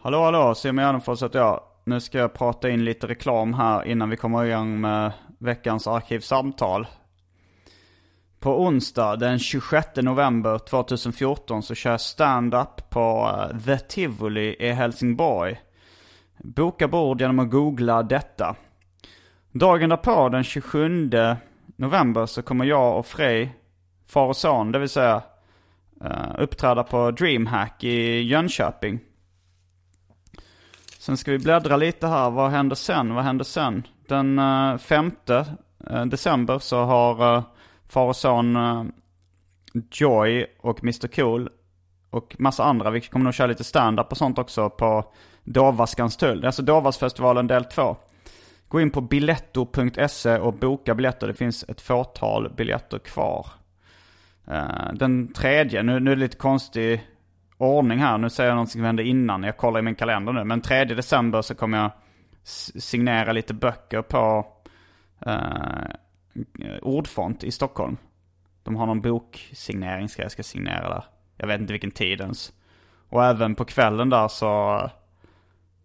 Hallå hallå, Simon Gärdenfors heter jag. Nu ska jag prata in lite reklam här innan vi kommer igång med veckans arkivsamtal. På onsdag den 26 november 2014 så kör jag stand-up på eh, The Tivoli i Helsingborg. Boka bord genom att googla detta. Dagen därpå, den 27 november, så kommer jag och Frej, far och son, det vill säga, eh, uppträda på DreamHack i Jönköping. Sen ska vi bläddra lite här. Vad händer sen? Vad händer sen? Den eh, uh, 5 eh, december så har uh, far och son Joy och Mr Cool och massa andra. Vi kommer nog köra lite stand-up och sånt också på Dovas tull. Alltså Dovasfestivalen del 2. Gå in på biletto.se och boka biljetter. Det finns ett fåtal biljetter kvar. Den tredje, nu, nu är det lite konstig ordning här. Nu säger jag någonting som hände innan. Jag kollar i min kalender nu. Men 3 december så kommer jag signera lite böcker på eh, Ordfont i Stockholm. De har någon boksignering ska jag ska signera där. Jag vet inte vilken tid ens. Och även på kvällen där så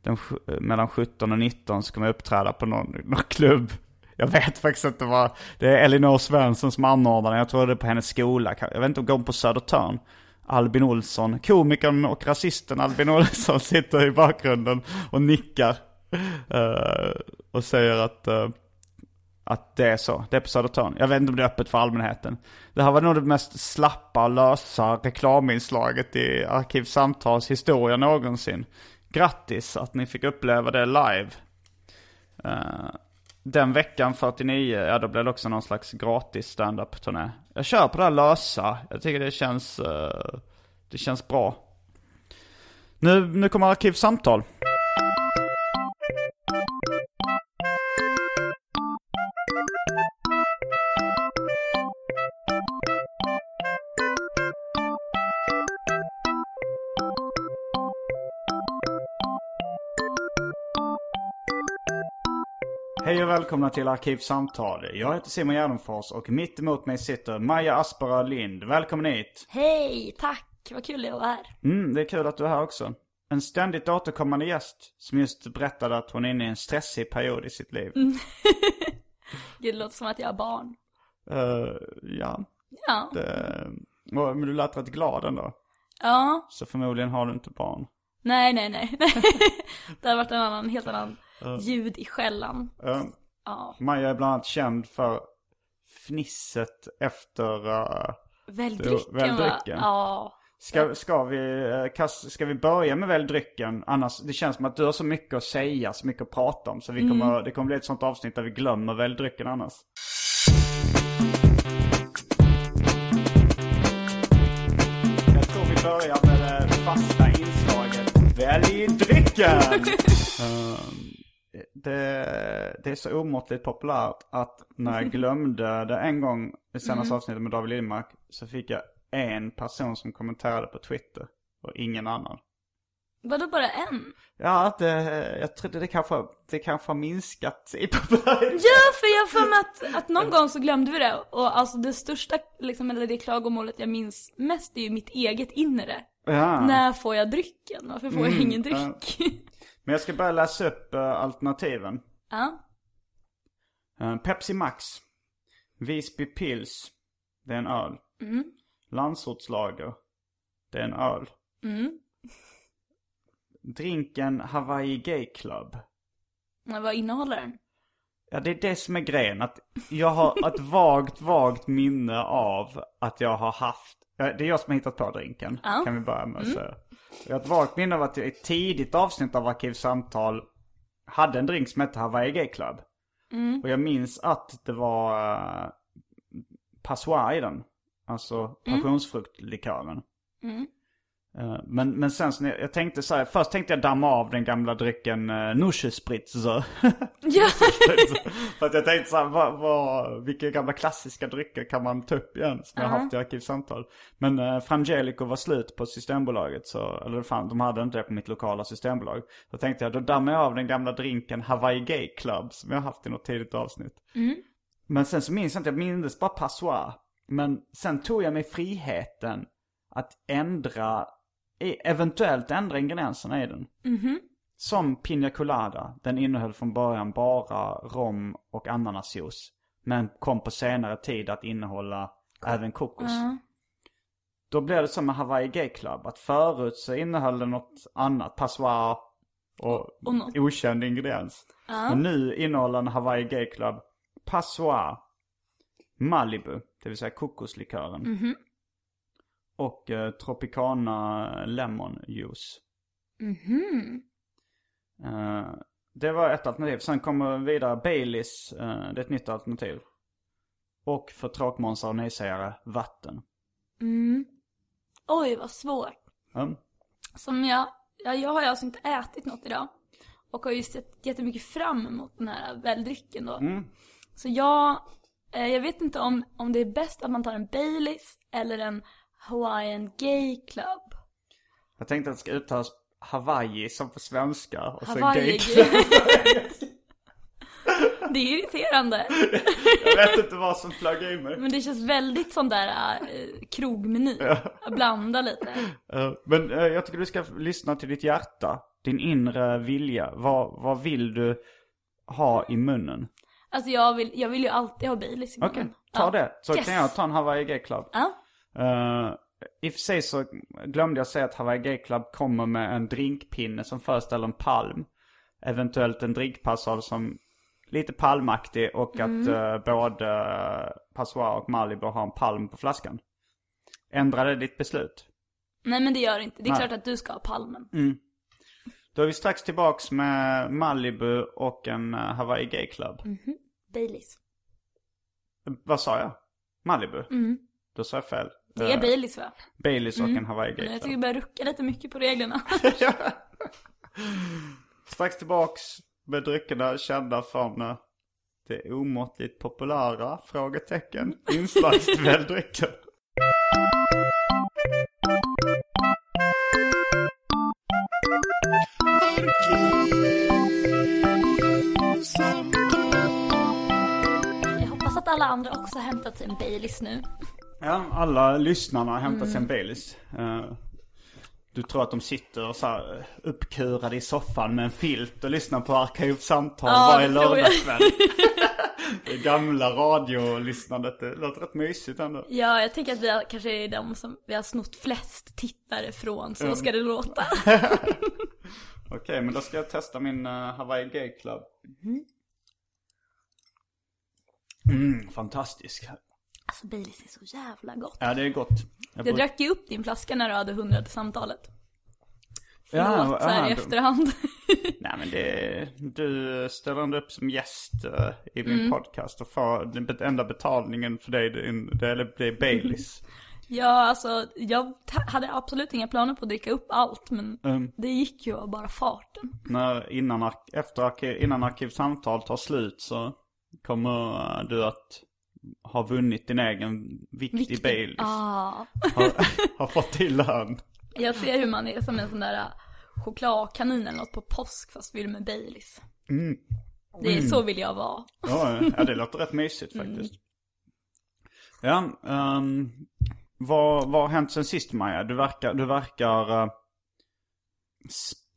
den, mellan 17 och 19 så kommer jag uppträda på någon, någon klubb. Jag vet faktiskt inte vad. Det är Elinor Svensson som anordnar Jag tror det är på hennes skola. Jag vet inte om hon går på Södertörn. Albin Olsson, komikern och rasisten Albin Olsson sitter i bakgrunden och nickar. Uh, och säger att, uh, att det är så. Det är på Södertörn. Jag vet inte om det är öppet för allmänheten. Det här var nog det mest slappa, lösa reklaminslaget i Arkivsamtals historia någonsin. Grattis att ni fick uppleva det live. Uh, den veckan 49, ja då blev det också någon slags gratis stand-up turné. Jag kör på det här lösa. Jag tycker det känns, uh, det känns bra. Nu, nu kommer Arkivsamtal. Välkomna till Arkivsamtal. Jag heter Simon Gärdenfors och mitt emot mig sitter Maja Asperö Lind. Välkommen hit. Hej, tack. Vad kul det är att vara här. Mm, det är kul att du är här också. En ständigt återkommande gäst som just berättade att hon är inne i en stressig period i sitt liv. Mm. det låter som att jag har barn. Uh, ja. Ja. Det, men du lät rätt glad ändå. Ja. Så förmodligen har du inte barn. Nej, nej, nej. det har varit en annan, helt annan ljud i skällan. Ja. Maja är bland annat känd för fnisset efter uh, Välj drycken, välj drycken. Ja. Ska, ska, vi, uh, ska vi börja med välj drycken? Annars, det känns som att du har så mycket att säga, så mycket att prata om. Så vi kommer, mm. det kommer bli ett sånt avsnitt där vi glömmer välj drycken annars. Jag tror vi börjar med det fasta inslaget Välj drycken! um, det, det är så omåttligt populärt att när jag glömde det en gång i senaste mm. avsnittet med David Lindmark så fick jag en person som kommenterade på Twitter och ingen annan. Vadå bara en? Ja, det, jag tror det kanske, det kanske har minskat i popularitet. Ja, för jag för mig att, att någon gång så glömde vi det. Och alltså det största, liksom, eller det klagomålet jag minns mest är ju mitt eget inre. Ja. När får jag drycken? Varför får mm, jag ingen dryck? Ja. Men jag ska börja läsa upp uh, alternativen. Ja. Uh, Pepsi Max. Visby Pils. Det är en öl. Mm. Landsortslager. Det är en öl. Mm. Drinken Hawaii Gay Club. Men vad innehåller den? Ja, det är det som är grejen. Att jag har ett vagt, vagt minne av att jag har haft, det är jag som har hittat på drinken. Ja. Kan vi börja med att mm. säga. Jag har ett vagt minne av att jag i ett tidigt avsnitt av Arkivsamtal hade en drink som hette Hawaii Gay Club. Mm. Och jag minns att det var uh, passoir i den. Alltså mm. passionsfruktlikören. Mm. Uh, men, men sen så jag tänkte så här, först tänkte jag damma av den gamla drycken uh, Nuschespritzer. Ja. För att jag tänkte så här, vad, vad, vilka gamla klassiska drycker kan man ta upp igen som uh -huh. jag haft i arkivsamtal. Men uh, Frangelico var slut på Systembolaget så, eller fan, de hade inte det på mitt lokala systembolag. Då tänkte jag, då dammar jag av den gamla drinken Hawaii Gay Club som jag haft i något tidigt avsnitt. Mm. Men sen så minns jag inte, jag minns bara passoir. Men sen tog jag mig friheten att ändra, eventuellt ändra ingredienserna i den. Mm -hmm. Som Pina Colada, den innehöll från början bara rom och ananasjuice. Men kom på senare tid att innehålla även kokos. Mm. Då blev det som med Hawaii Gay Club, att förut så innehöll den något annat, passoir och, och okänd ingrediens. Mm. Men nu innehåller den Hawaii Gay Club passoir, Malibu, det vill säga kokoslikören. Mm -hmm. Och eh, Tropicana Lemon Juice. Mm -hmm. eh, det var ett alternativ. Sen kommer vidare Baileys, eh, det är ett nytt alternativ. Och för tråkmånsar och nejsägare, vatten. Mm. Oj, vad svårt. Mm. Som jag, ja, jag har ju alltså inte ätit något idag. Och har ju sett jättemycket fram emot den här väldrycken då. Mm. Så jag, eh, jag vet inte om, om det är bäst att man tar en Baileys eller en Hawaiian Gay Club. Jag tänkte att det ska uttalas Hawaii som på svenska och Hawaii sen Gay Club. det är irriterande. jag vet inte vad som flög i mig. Men det känns väldigt som där äh, krogmeny. Ja. Blanda lite. men äh, jag tycker du ska lyssna till ditt hjärta. Din inre vilja. Vad, vad vill du ha i munnen? Alltså jag vill, jag vill ju alltid ha Baileys i Okej, okay, ta ja. det. Så yes. kan jag ta en Hawaii Gay Club. Ja. Uh, I och för sig så glömde jag säga att Hawaii Gay Club kommer med en drinkpinne som föreställer en palm. Eventuellt en drinkpassage som lite palmaktig och mm. att uh, både Passoir och Malibu har en palm på flaskan. Ändrade ditt beslut? Nej men det gör det inte. Det är Nej. klart att du ska ha palmen. Mm. Då är vi strax tillbaks med Malibu och en uh, Hawaii Gay Club. Mm -hmm. Baileys. Vad sa jag? Malibu? Mm. Då sa jag fel. Det är uh, Baileys va? Baileys och mm. en Hawaii Gay Club. Jag tycker vi börjar rucka lite mycket på reglerna. strax tillbaks med dryckerna kända från uh, det omåttligt populära frågetecken inslagsväldrycker. Jag hoppas att alla andra också har hämtat en Baileys nu. Ja, alla lyssnarna en mm. Baileys. Uh, du tror att de sitter så här uppkurade i soffan med en filt och lyssnar på arkivsamtal ja, varje lördagskväll. det gamla radiolyssnandet, det låter rätt mysigt ändå. Ja, jag tänker att vi har, kanske är de som vi har snott flest tittare från, så mm. ska det låta. Okej, okay, men då ska jag testa min uh, Hawaii Gay Club. Mm. Mm, fantastisk. Alltså Baileys är så jävla gott. Ja, det är gott. Jag, jag drack ju upp din flaska när du hade hundrade samtalet. Förlåt, ja, så här i efterhand. Nej men det, du ställer ändå upp som gäst uh, i min mm. podcast och får den enda betalningen för dig, det, är, det är Baileys. Ja, alltså jag hade absolut inga planer på att dricka upp allt, men mm. det gick ju av bara farten. När, innan, efter, innan Arkivsamtal tar slut så kommer du att ha vunnit din egen vikt Viktig. i Baileys. Ah. Har, har fått till lön. Jag ser hur man är som en sån där äh, chokladkanin eller något på påsk fast fylld med Baileys. Mm. Det är mm. så vill jag vara. Ja, det låter rätt mysigt mm. faktiskt. Mm. Ja, um, vad, vad har hänt sen sist Maja? Du verkar, du verkar, uh,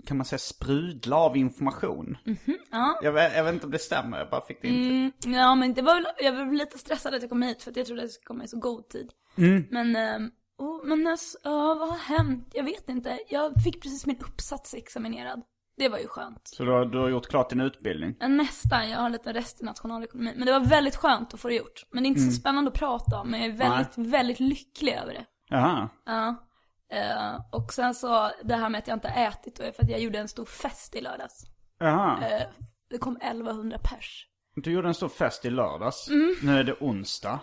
kan man säga sprudla av information. Mm -hmm, ja. jag, vet, jag vet inte om det stämmer, jag bara fick det inte. Mm, ja men det var väl, jag var lite stressad att jag kom hit för att jag trodde att jag skulle komma i så god tid. Mm. Men, uh, oh, men alltså, uh, vad har hänt? Jag vet inte. Jag fick precis min uppsats examinerad. Det var ju skönt. Så du har, du har gjort klart din utbildning? Nästan, jag har lite rest i nationalekonomi. Men det var väldigt skönt att få det gjort. Men det är inte så spännande att prata om, men jag är väldigt, väldigt lycklig över det. Jaha. Ja. Eh, och sen så, det här med att jag inte har ätit, är för att jag gjorde en stor fest i lördags. Jaha. Eh, det kom 1100 pers. Du gjorde en stor fest i lördags. Nu är det onsdag.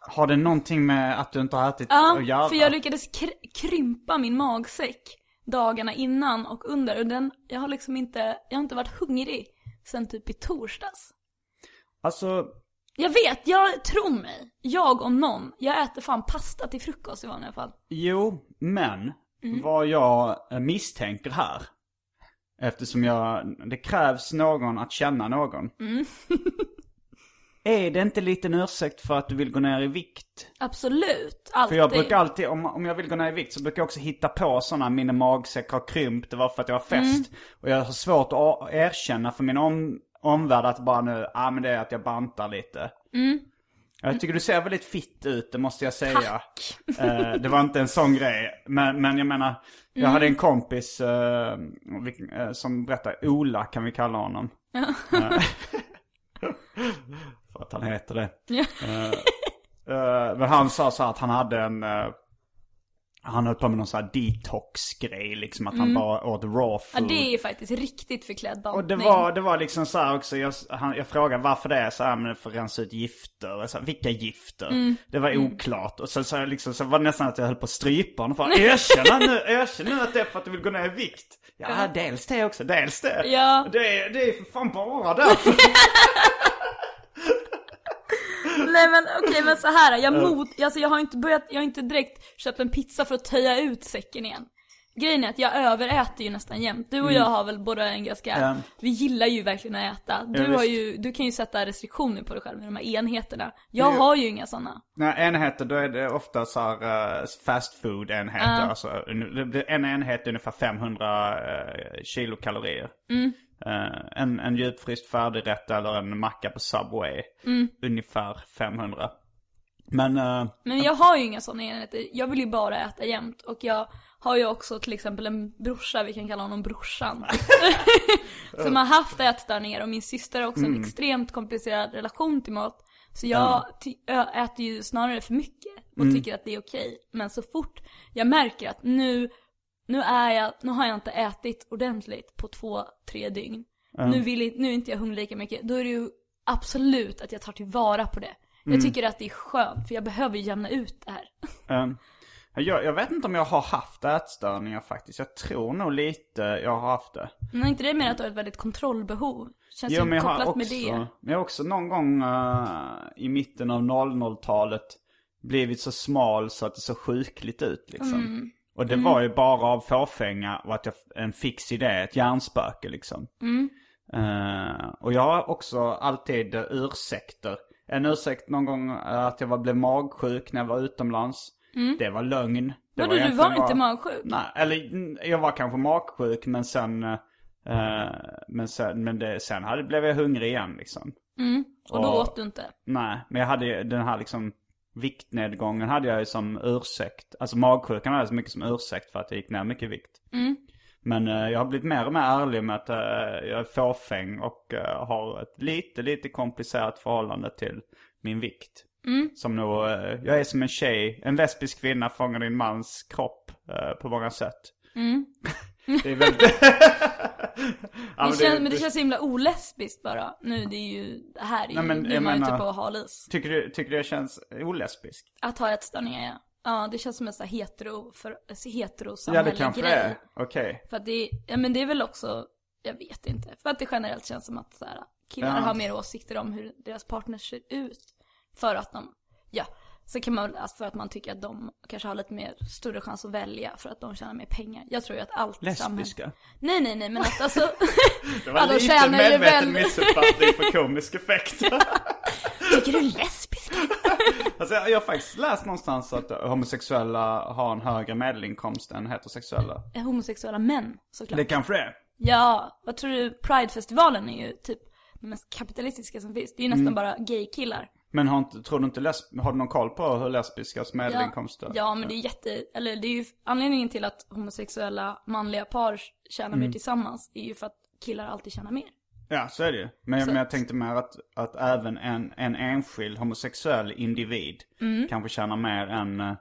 Har det någonting med att du inte har ätit Ja, att göra? för jag lyckades kr- krympa min magsäck dagarna innan och under. Och den, jag har liksom inte, jag har inte varit hungrig sen typ i torsdags. Alltså, Jag vet, jag tror mig. Jag om någon. Jag äter fan pasta till frukost i vanliga fall. jo, men Mm. vad jag eh, misstänker här. Eftersom jag, det krävs någon att känna någon. Mm. är det inte lite en ursäkt för att du vill gå ner i vikt? Absolut. För Alltid. jag brukar alltid, om, om jag vill gå ner i vikt så brukar jag också hitta på sådana, min magsäck har krympt, det var för att jag har fest. Mm. Och jag har svårt att erkänna för min om, omvärld att bara nu, ja ah, men det är att jag bantar lite. Mm. Jag tycker du ser väldigt fitt ut, det måste jag säga. Eh, det var inte en sån grej. Men, men jag menar, jag hade Mm. en kompis eh, eh, som berättade, Ola kan vi kalla honom. Eh, för att han heter det. Ja. Eh, men han sa så att han hade en... han höll på med någon sån här detox-grej liksom. Att han bara åt raw Mm. Ja, food. det är faktiskt riktigt förklädd bantning. Och det var, det var liksom så här också, jag, han, jag frågade varför det är så här, men det får rensa ut gifter. Så här, vilka gifter? Mm. Det var oklart. Och sen så, jag liksom, så var det nästan att jag höll på att strypa honom. För, Erkänna nu, erkänn nu att det är för att du vill gå ner i vikt. Ja, dels det också, dels det. Ja. Det, är, det är för fan bara därför. Nej men okej men så här, jag mot, alltså jag har inte börjat, jag har inte direkt köpt en pizza för att töja ut säcken igen. Grejen är att jag överäter ju nästan jämt. Du och jag har väl båda en ganska, Ja. vi gillar ju verkligen att äta. Du Ja, har ju, du kan ju sätta restriktioner på dig själv med de här enheterna. Jag Jo. har ju inga sådana. Nej, enheter då är det ofta så här uh, fast food enheter. Alltså, det blir en enhet är ungefär 500 uh, kilokalorier. Eh, en, en djupfryst färdigrätt eller en macka på Subway. Ungefär 500. Men, eh, Men jag har ju inga sådana enheter. Jag vill ju bara äta jämt. Och jag har ju också till exempel en brorsa, vi kan kalla honom brorsan. som har haft ätstörningar och min syster har också en extremt komplicerad relation till mat. Så jag ö- äter ju snarare för mycket och tycker att det är okej. Men så fort jag märker att nu, nu är jag, nu har jag inte ätit ordentligt på två, tre dygn. Nu, vill, nu är inte jag hungrig lika mycket. Då är det ju absolut att jag tar tillvara på det. Jag tycker att det är skönt, för jag behöver ju jämna ut det här. ehm, jag, jag vet inte om jag har haft ätstörningar faktiskt. Jag tror nog lite jag har haft det. Men inte det mer att du har ett väldigt kontrollbehov? Känns Jo, men jag har kopplat också, med det. men jag har också någon gång eh, i mitten av 00-talet blivit så smal så att det såg sjukligt ut liksom. Mm. Och det var ju bara av fåfänga och att jag, en fix idé, ett hjärnspöke liksom. Mm. Eh, och jag har också alltid uh, ursäkter. En ursäkt någon gång eh, att jag var, blev magsjuk när jag var utomlands. Det var lögn. Det Vadå, du egentligen var inte magsjuk? Nej, eller mm, jag var kanske magsjuk men sen... eh, men sen, men det, sen hade, blev jag hungrig igen liksom. Och då Och- åt du inte? Nej, men jag hade den här liksom viktnedgången hade jag ju som ursäkt. Alltså magsjukan hade jag så mycket som ursäkt för att jag gick ner mycket i vikt. Men eh, jag har blivit mer och mer ärlig med att eh, jag är fåfäng och eh, har ett lite, lite komplicerat förhållande till min vikt. Som nog, jag är som en tjej, en lesbisk kvinna fångar din mans kropp på många sätt. det är väldigt... Ja, Det men känns, men det känns så himla olesbiskt bara. Nu, det är ju, det här är ju, Nej, men nu är man menar- typ på hal is. Tycker du, tycker du jag känns olesbisk? Att ha ätstörningar ja. Ja, det känns som en sån här hetero, för, Ja, heterosamhällelig det kanske det grej. är. Okej. För att det, ja men det är väl också, jag vet inte. För att det generellt känns som att så här, killar Ja. har mer åsikter om hur deras partners ser ut. För att de, ja. Så kan man alltså för att man tycker att de kanske har lite mer, större chans att välja för att de tjänar mer pengar. Jag tror ju att allt Lesbiska? samhälle... Nej, nej, nej, men att alltså... Det var lite tjänar medveten väl- missuppfattning för komisk effekt. Tycker du är lesbisk? alltså, jag, har faktiskt läst någonstans att homosexuella har en högre medelinkomst än heterosexuella. Homosexuella män, såklart. Det kanske det är. Ja, vad tror du? Pridefestivalen är ju typ den mest kapitalistiska som finns. Det är ju nästan bara gaykillar. Men har, inte, tror du inte lesb- har du någon koll på hur lesbiskas medelinkomster? Ja, ja, men det är jätte, eller det är ju anledningen till att homosexuella manliga par tjänar Mm. mer tillsammans är ju för att killar alltid tjänar mer. Ja, så är det ju. Men, men jag tänkte mer att, att även en, en enskild homosexuell individ Mm. kanske tjänar mer än eh,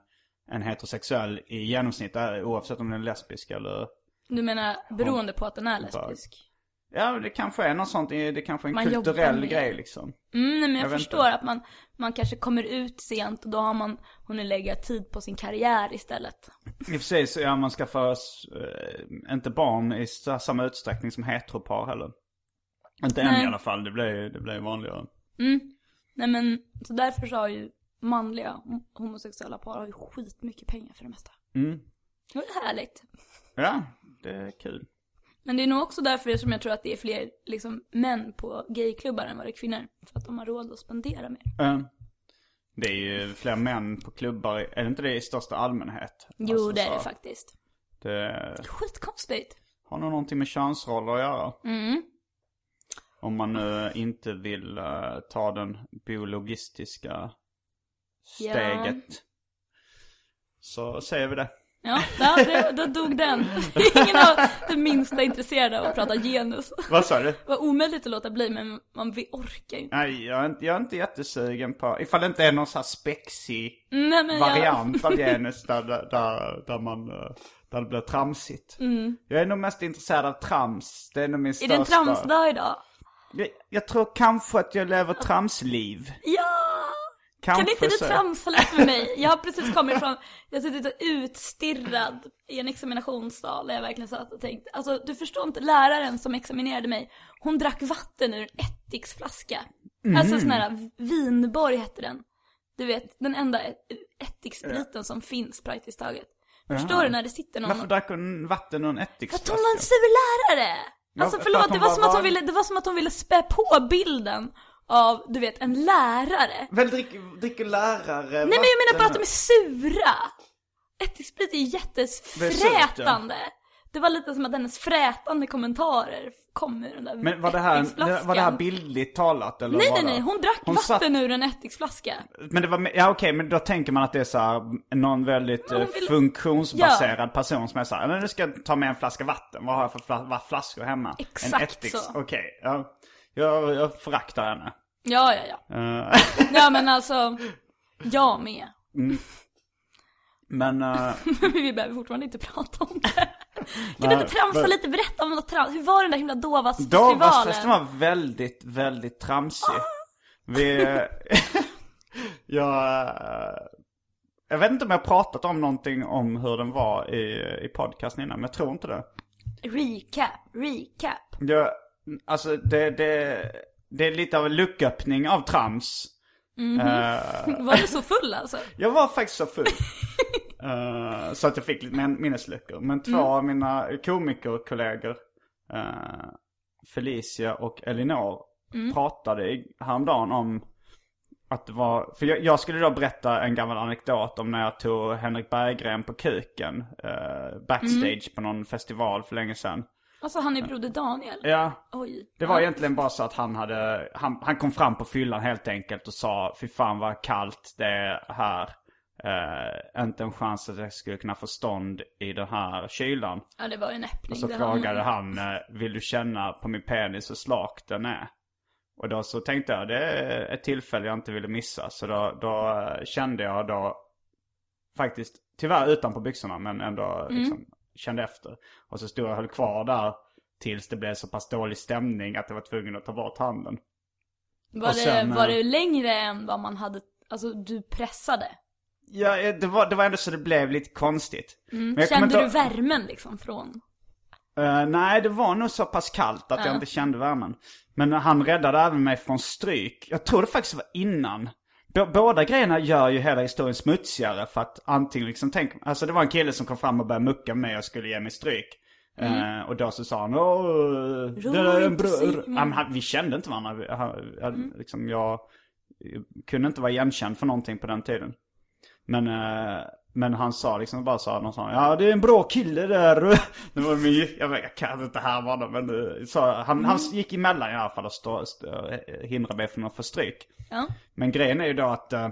en heterosexuell i genomsnitt, eh, oavsett om den är lesbisk eller... Du menar beroende på att den är lesbisk? Ja, det kanske är något sånt, det kanske är en Man kulturell grej liksom. Mm, nej, men jag, Jag förstår inte. att man, man kanske kommer ut sent och då har man hunnit lägga tid på sin karriär istället. I och för sig så ja, man skaffar äh, inte barn i samma utsträckning som heteropar heller. Inte än Nej. i alla fall, det blir, det blir vanligare. Mm. Nej men, så därför så har ju manliga hom- homosexuella par har ju skitmycket pengar för det mesta. Mm. Det är härligt. Ja, det är kul. Men det är nog också därför som jag tror att det är fler liksom, män på gayklubbar än vad det är kvinnor. För att de har råd att spendera mer. Eh, Det är ju fler män på klubbar, är det inte det i största allmänhet? Jo, Alltså, det är det faktiskt. Det Skitkonstigt. har nog någonting med könsroller att göra. Mm. Om man nu inte vill eh, ta den biologistiska Ja. steget. Så säger vi det. Ja, det, då dog den. Ingen var det minsta intresserad av att prata genus. Vad sa du? Det var omöjligt att låta bli, men man vi orkar inte. Nej, jag är, inte, jag är inte jättesugen på, ifall det inte är någon sån här spexig Nej, men jag, variant av genus där, där, där, man, eh, där det blir tramsigt. Jag är nog mest intresserad av trams, det är nog min är största... det en tramsdag idag? Jag, jag tror kanske att jag lever tramsliv. Ja! Kan inte du tramsa lite med mig? Jag har precis kommit från, jag har suttit och utstirrad i en examinationssal där jag verkligen satt och tänkt, alltså du förstår inte, läraren som examinerade mig, hon drack vatten ur en ättiksflaska. Alltså sån här Vinborg hette den. Du vet, den enda ä- ättikspriten som finns praktiskt taget. Förstår du när det sitter någon Varför drack hon vatten ur en För att ättiksflaska? hon var en sur lärare! Alltså för förlåt, det var, var som att hon ville, det var som att hon ville spä på bilden av, du vet, en lärare. Väl dricker, dricker lärare Nej men jag menar bara att de är sura! Ättiksprit är jättefrätande. Det var lite som att hennes frätande kommentarer kom ur den där Men var det här, var det här bildligt talat eller Nej nej nej, hon drack Hon vatten satt- ur en ättiksflaska. Men det var, ja okej, men då tänker man att det är så här, någon väldigt eh, vill- funktionsbaserad person som är så här, "Nej, nu ska jag ta med en flaska vatten, vad har jag för flaskor hemma? Exakt en ättiks, så. okej, ja. Jag, jag föraktar henne. Ja ja ja. Eh, Ja men alltså, jag med. men, eh, Men vi behöver fortfarande inte prata om det. Kan du inte tramsa lite, berätta om något trams. Hur var den där himla Dovasfesten Dovasfestivalen? var väldigt, väldigt tramsig. Vi, eh, jag, eh, jag vet inte om jag har pratat om någonting om hur den var i, i podcasten innan, men jag tror inte det. Recap, recap. Jag, alltså det, det, det är lite av en lucköppning av trams. Eh, Var du så full alltså? jag var faktiskt så full. Eh, så att jag fick lite min- minnesluckor. Men två Mm. av mina komikerkollegor, uh, Felicia och Elinor, Mm. pratade häromdagen om att det var, för jag, jag skulle då berätta en gammal anekdot om när jag tog Henrik Berggren på kuken, eh, backstage Mm. på någon festival för länge sedan. Alltså han är broder Daniel. Ja, Oj. det var Ja. egentligen bara så att han hade, han, han kom fram på fyllan helt enkelt och sa Fy fan vad kallt det är här. Eh, inte en chans att jag skulle kunna få stånd i den här kylan. Ja det var en öppning. Och så frågade var- han, eh, vill du känna på min penis hur slak den är? Och då så tänkte jag, det är ett tillfälle jag inte ville missa. Så då, då eh, kände jag då faktiskt, tyvärr utanpå byxorna men ändå Mm. liksom kände efter. Och så stod jag och höll kvar där tills det blev så pass dålig stämning att jag var tvungen att ta bort handen. Var, sen, det, var eh, det längre än vad man hade, alltså du pressade? Ja, eh, det var, det var ändå så det blev lite konstigt. Jag Mm. Kände du värmen liksom från? Eh, nej, det var nog så pass kallt att jag Ja. inte kände värmen. Men han räddade även mig från stryk. Jag tror det faktiskt var innan. B- båda grejerna gör ju hela historien smutsigare för att antingen liksom tänk, alltså det var en kille som kom fram och började mucka med mig och skulle ge mig stryk. Eh, och då så sa han Åh, det är en inte, bro... Simon." Ja, men han, Vi kände inte varandra. Han, han, Mm. liksom, jag kunde inte vara igenkänd för någonting på den tiden. Men, eh, Men han sa liksom bara så någon sån, ja det är en bra kille där. Det var min, jag, vet, jag kan inte härma honom men uh, så, han, mm. han gick emellan i alla fall och stå, stå, hindrade mig från att få stryk. Ja. Men grejen är ju då att uh,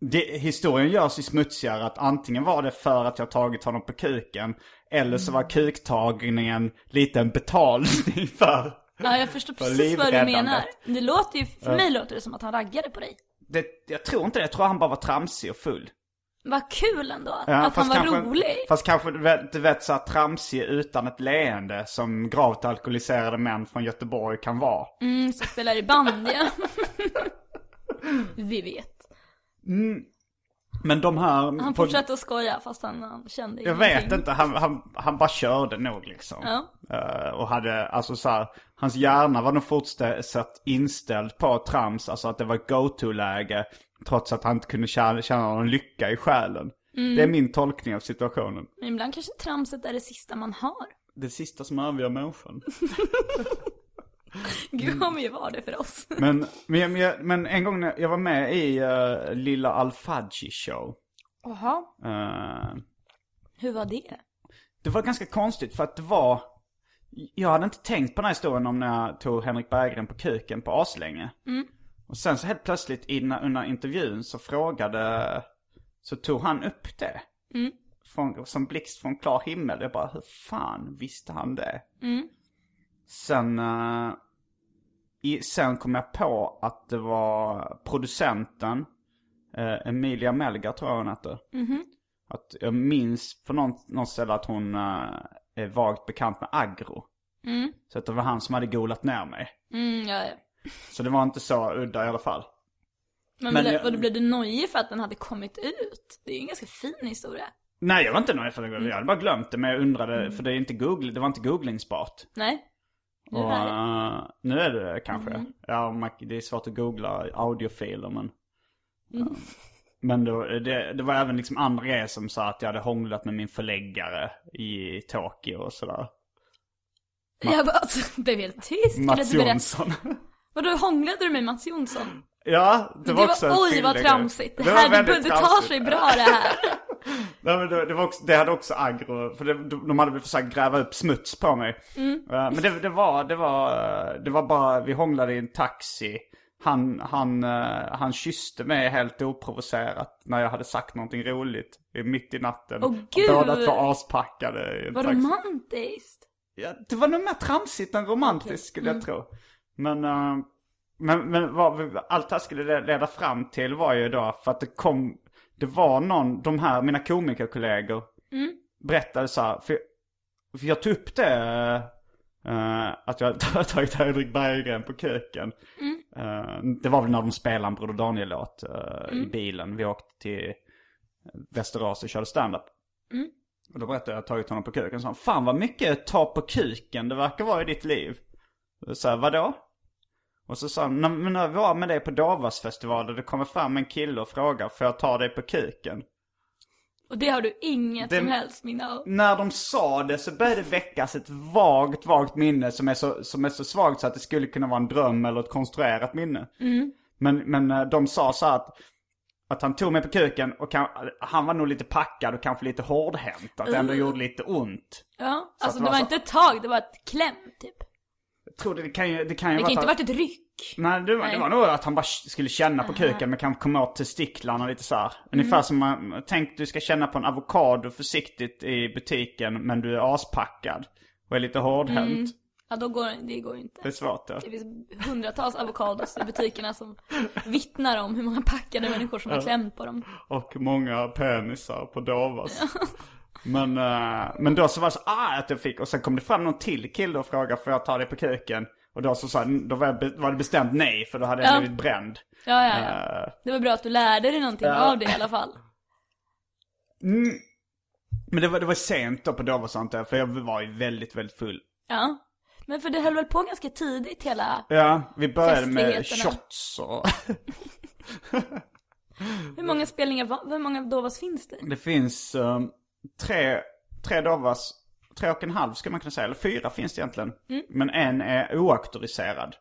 det, historien görs ju smutsigare att antingen var det för att jag tagit honom på kuken eller så var kuktagningen lite en betalning för Ja, jag förstår precis vad du menar. Det låter ju, för mig låter det som att han raggade på dig. Det, jag tror inte det, jag tror han bara var tramsig och full. Vad kul ändå, ja, att han var kanske, rolig. Fast kanske du vet, du vet så tramsig utan ett leende som gravt alkoholiserade män från Göteborg kan vara. Mm, som spelar i band ja. Vi vet. Mm. Men de här... Han fortsatte att skoja fast han, han kände Jag ingenting. vet inte, han, han, han bara körde nog liksom. Ja. Uh, och hade, alltså så här, hans hjärna var nog fortsatt inställd på trams, alltså att det var go-to-läge. Trots att han inte kunde känna, känna någon lycka i själen. Mm. Det är min tolkning av situationen. Men ibland kanske tramset är det sista man har. Det sista som övergör människan. Gud vad mycket var det för oss. men, men, men, men, en gång när jag var med i uh, Lilla Alfadji show. Jaha. Uh, Hur var det? Det var ganska konstigt för att det var... Jag hade inte tänkt på den här historien om när jag tog Henrik Berggren på kuken på aslänge. Mm. Och sen så helt plötsligt innan, under intervjun så frågade... Så tog han upp det. Mm. Från, som blixt från klar himmel. Jag bara, hur fan visste han det? Mm. Sen, uh, i, sen kom jag på att det var producenten, uh, Emilia Melgar tror jag hon hette. Mm -hmm. Att jag minns på någon, någon ställe att hon uh, är vagt bekant med Agro. Mm. Så att det var han som hade golat ner mig. Mm, ja, ja. Så det var inte så udda i alla fall. Men, Men blev, jag, blev du nojig för att den hade kommit ut? Det är ju en ganska fin historia. Nej, jag var inte nöjd för det. Jag hade bara glömt det. Men jag undrade, mm. för det, är inte Google, det var inte googlingsbart. Nej. Nu och, är det. Uh, nu är det kanske. Mm. Ja, det är svårt att googla audiofiler men. Mm. Uh, men då, det, det var även liksom andra grejer som sa att jag hade hånglat med min förläggare i Tokyo och sådär. Ma jag bara, alltså, blev helt tyst. Mats Jonsson. Vadå, hånglade du med Mats Jonsson? Ja, det var, det var också Oj vad tramsigt. Det, det här, det, det tar sig bra det här. Nej, men det, det, var också, det hade också aggro, för det, de hade väl försökt gräva upp smuts på mig. Mm. Men det, det, var, det, var, det var bara, vi hånglade i en taxi. Han, han, han kysste mig helt oprovocerat när jag hade sagt någonting roligt mitt i natten. Åh gud! Båda två aspackade i en Vad taxi. romantiskt. Ja, det var nog mer tramsigt än romantiskt okay. skulle jag mm. tro. Men, uh, men, men vad allt det här skulle leda fram till var ju då för att det kom det var någon, de här, mina komikerkollegor mm. berättade så här, för, för jag tog upp det, uh, att jag hade tagit Henrik Berggren på köken. Mm. Uh, det var väl när de spelade en Broder Daniel-låt mm. i bilen. Vi åkte till Västerås och körde standup. Mm. Och då berättade jag att jag tagit honom på kuken. Så fan vad mycket ta på kuken det verkar vara i ditt liv. Så här, vadå? Och så sa han, men när vi var med dig på Davasfestivalen, det kommer fram en kille och frågar, får jag ta dig på kuken? Och det har du inget det, som helst minne av? När de sa det så började det väckas ett vagt, vagt minne som är, så, som är så svagt så att det skulle kunna vara en dröm eller ett konstruerat minne. Mm. Men, men eh, de sa så att, att han tog mig på kuken och kan, han var nog lite packad och kanske lite hårdhänt. Att det ändå uh. gjorde lite ont. Ja, så alltså det var, det var så... inte ett tag, det var ett kläm typ tror det, kan ju, det kan ju Det kan inte varit ett ryck. Nej det, var, Nej. det var nog att han bara skulle känna på kuken men kanske komma åt testiklarna lite så här. Ungefär mm. som man, tänk du ska känna på en avokado försiktigt i butiken men du är aspackad. Och är lite hårdhänt. Mm. Ja då går det går ju inte. Det är svårt ja. Det finns hundratals avokados i butikerna som vittnar om hur många packade människor som har klämt på dem. Och många penisar på Davas. Men, uh, men då så var det så ah, att jag fick, och sen kom det fram någon till kille och frågade får jag ta dig på kuken? Och då så sa då var, jag, var det bestämt nej för då hade jag ja. blivit bränd. Ja, ja, ja. Uh, det var bra att du lärde dig någonting uh, av det i alla fall. Mm. Men det var, det var sent då på där, för jag var ju väldigt, väldigt full. Ja. Men för det höll väl på ganska tidigt hela Ja, vi började med shots och... hur många spelningar, hur många Dovas finns det? Det finns um, tre, tre Dovas, tre och en halv ska man kunna säga. Eller fyra finns det egentligen. Mm. Men en är oauktoriserad.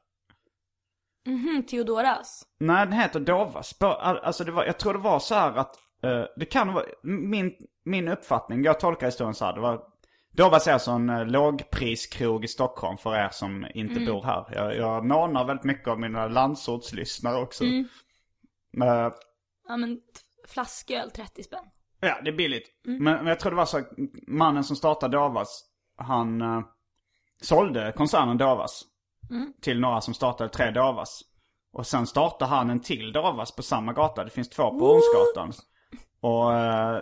Mhm, Theodoras? Nej, den heter Dovas. Alltså det var, jag tror det var så här att eh, det kan vara, min, min uppfattning, jag tolkar historien så här, det var Dovas är alltså en eh, lågpriskrog i Stockholm för er som inte Mm. bor här. Jag, jag månar väldigt mycket om mina landsortslyssnare också. Mm. Eh, Ja men flasköl 30 spänn. Ja, det är billigt. Mm. Men, men jag tror det var så att mannen som startade Davas, han eh, sålde koncernen Davas. Mm. Till några som startade tre Davas. Och sen startade han en till Davas på samma gata. Det finns två på Hornsgatan. Och eh,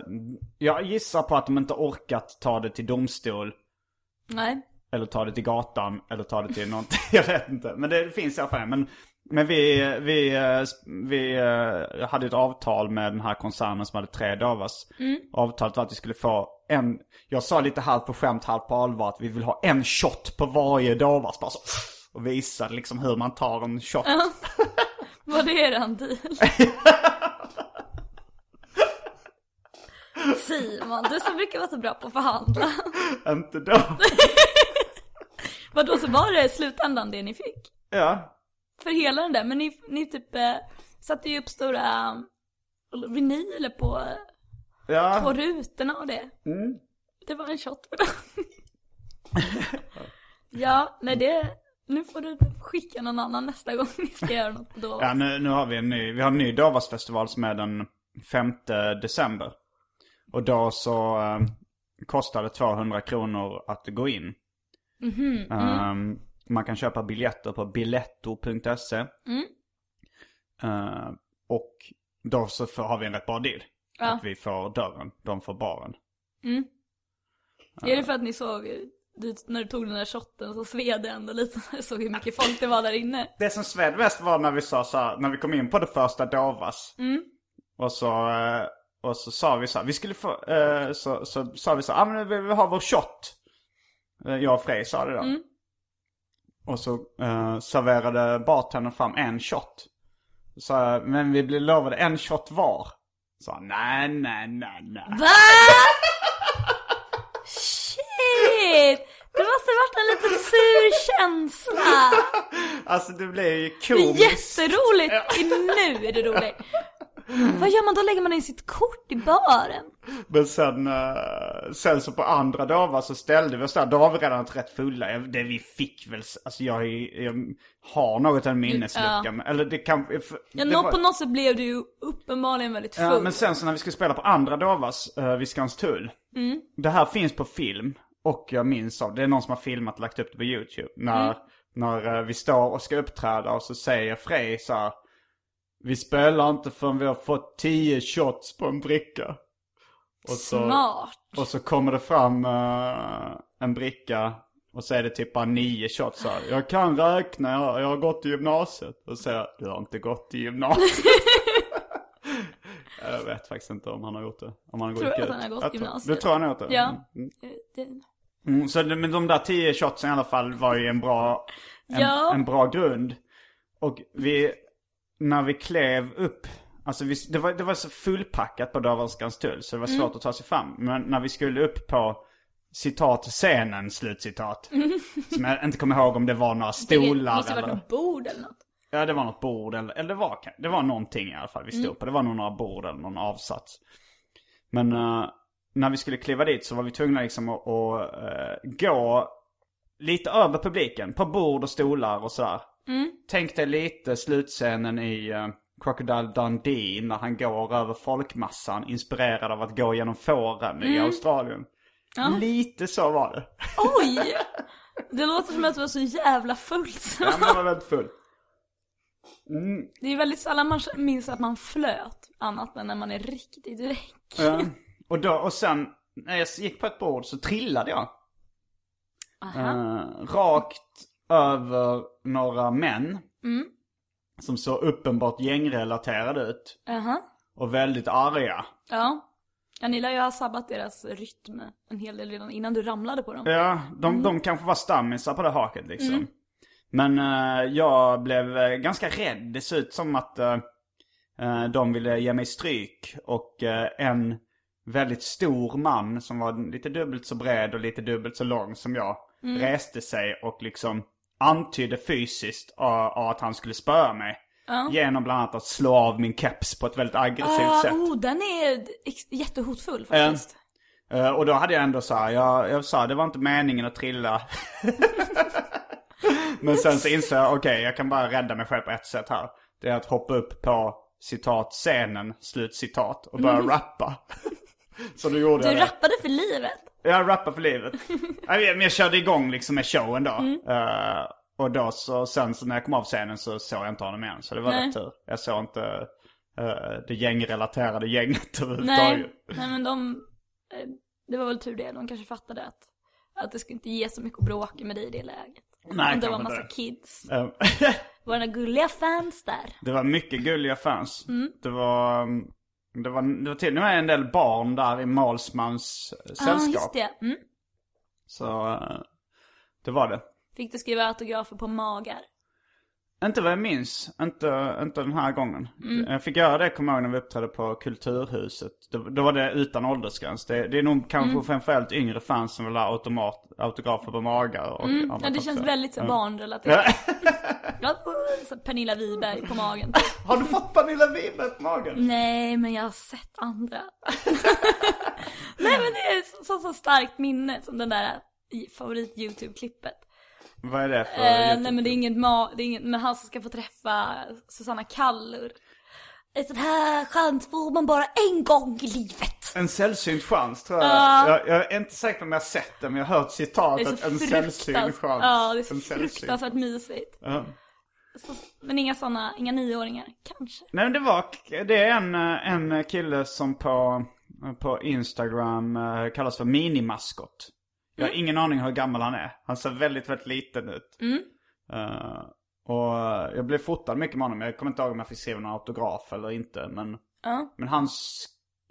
jag gissar på att de inte orkat ta det till domstol. Nej. Eller ta det till gatan. Eller ta det till någonting. Jag vet inte. Men det finns i alla fall. Men, men vi, vi, vi eh, hade ett avtal med den här koncernen som hade tre Davas. Avtalet var att vi skulle få en, jag sa lite halvt på skämt, halvt på allvar att vi vill ha en shot på varje Davas. Bara så, och visa liksom hur man tar en shot. Var det eran deal? Simon, du som brukar vara så bra på att förhandla. Inte då. Vadå, så var det i slutändan det ni fick? Ja. För hela den där, men ni, ni typ eh, satte ju upp stora eh, vinyler på, på Ja. rutorna och det. Det var en shot för dem. ja, nej det, nu får du skicka någon annan nästa gång ni ska göra något på då. Ja, nu, nu har vi en ny, vi har en ny Davasfestival som är den 5 december. Och då så eh, kostar det 200 kronor att gå in. Ehm, man kan köpa biljetter på biletto.se. Eh, och då så får, har vi en rätt bra deal. Ja. Att vi får dörren, de får baren. Är det för att ni såg, du, när du tog den där shotten så sved det ändå lite när du såg hur mycket folk det var där inne? Det som sved mest var när vi sa så här, när vi kom in på det första Davas. Och så, eh, och så sa vi så här, vi skulle få, eh, så, så sa vi så här, ah, men vi vill ha vår shot. Eh, Jag och Frej sa det då. Och så eh, serverade bartendern fram en shot. Så jag, men vi blev lovade en shot var. Så han, nej, nej, nej, nej. Va? Shit! Det måste varit en liten sur känsla. Alltså det blev ju Det är komiskt. jätteroligt. Nu är det roligt. Vad gör man då? Lägger man in sitt kort i baren? Men sen, eh, sen så på andra dagar så ställde vi oss där. Då var vi redan rätt fulla. Det vi fick väl, alltså jag, jag har något av en minneslucka. Ja. Eller det kan... för- Ja, det var- på något sätt blev du ju uppenbarligen väldigt full. Ja, men sen så när vi skulle spela på andra Davas uh, vid Skanstull. Mm. Det här finns på film. Och jag minns av, det är någon som har filmat och lagt upp det på YouTube. När, Mm. när eh, vi står och ska uppträda och så säger Frej så här. Vi spelar inte förrän vi har fått 10 shots på en bricka. Och så, Smart. och så kommer det fram eh, en bricka. Och så är det typ bara 9 shots så här. Jag kan räkna, jag, jag har gått i gymnasiet. Och så säger jag, du har inte gått i gymnasiet. Jag vet faktiskt inte om han har gjort det. Om han har Tror gått ut. att han har gått Jag tror- gymnasiet. Du tror han har gjort det? Ja. Mm. Mm, så det, men de där 10 shotsen i alla fall var ju en bra, en, Ja. en bra grund. Och vi, när vi klev upp, alltså vi, det, var, det var så fullpackat på Dörrvarskans tull så det var Mm. svårt att ta sig fram. Men när vi skulle upp på citat scenen, slutcitat. Som jag inte kommer ihåg om det var några det stolar måste vara eller... något bord eller något. Ja, det var något bord eller, eller det var, det var någonting i alla fall vi stod Mm. på. Det var nog några bord eller någon avsats. Men eh, när vi skulle kliva dit så var vi tvungna liksom att, att eh, gå lite över publiken. På bord och stolar och sådär. Mm. Tänk dig lite slutscenen i uh, Crocodile Dundee när han går över folkmassan inspirerad av att gå genom fåren i Australien. Mm. Ja. Lite så var det. Oj! Det låter som att du var så jävla full. Ja, men jag var väldigt full. Det är väldigt sällan man minns att man flöt. Annat än när man är riktigt räck. Ja. Och, då, och sen när jag gick på ett bord så trillade jag. Eh, rakt över några män. Som så uppenbart gängrelaterade ut. Jaha. Och väldigt arga. Ja. Ni lär ju ha sabbat deras rytm en hel del redan innan du ramlade på dem. Ja, de, Mm. de kanske var stammisar på det haket liksom. Men eh, jag blev eh, ganska rädd. Det såg ut som att eh, de ville ge mig stryk. Och en väldigt stor man som var lite dubbelt så bred och lite dubbelt så lång som jag. Mm. Reste sig och liksom antydde fysiskt uh, att han skulle spöa mig. Genom bland annat att slå av min keps på ett väldigt aggressivt Ah, sätt. oh, den är jättehotfull faktiskt. Eh, och då hade jag ändå så här, jag, jag sa det var inte meningen att trilla. Men sen så insåg jag, okej jag kan bara rädda mig själv på ett sätt här. Det är att hoppa upp på citat scenen, slut citat och börja rappa. så då gjorde Du jag det. rappade för livet. Jag rappar för livet. Nej, Men jag körde igång liksom med showen då. Mm. Eh, och då så, sen så när jag kom av scenen så såg jag inte honom igen. Så det var Nej. rätt tur. Jag såg inte uh, det gängrelaterade gänget Nej, överhuvudtaget. nej men de, eh, det var väl tur det. De kanske fattade att, att det skulle inte ge så mycket att bråka med dig i det läget. Nej, Om det var kanske massa inte. kids. Eh, Var det några gulliga fans där? det var mycket gulliga fans. Mm. Det var... um, Det var, det var till och med en del barn där i Målsmans eh, Ja, sällskap. just det. Mm. Så eh, det var det. Fick du skriva autografer på magar? Inte vad jag minns. Inte, inte den här gången. Mm. Jag fick göra det, kommer jag ihåg, när vi uppträdde på Kulturhuset. Då, då var det utan åldersgräns. Det, det är nog kanske Mm. framförallt yngre fans som vill ha automat, autografer på magar. Och Mm. Ja, det känns väldigt så barnrelaterat. Pernilla Wiberg på magen. Har du fått Pernilla Wiberg på magen? Nej, men jag har sett andra. Nej, men det är så, så, så starkt minne som den där i favorit YouTube-klippet. Vad är det för Eh, nej men det är inget ma- det är inget, men han som ska få träffa Susanna Kallur. En sån här chans får man bara en gång i livet. En sällsynt chans tror jag. Ja. jag. Jag är inte säker på om jag har sett den, men jag har hört Det citatet. En sällsynt chans. ja, det är så En sällsynt. fruktansvärt mysigt. Ja. Så, men inga såna, inga nioåringar, kanske. Nej men det var, det är en, en kille som på, på Instagram eh, kallas för minimaskot. Jag har ingen aning hur gammal han är. Han ser väldigt, väldigt liten ut. Eh, och eh, jag blev fotad mycket med honom. Jag kommer inte ihåg om jag fick skriva någon autograf eller inte. Men, men hans,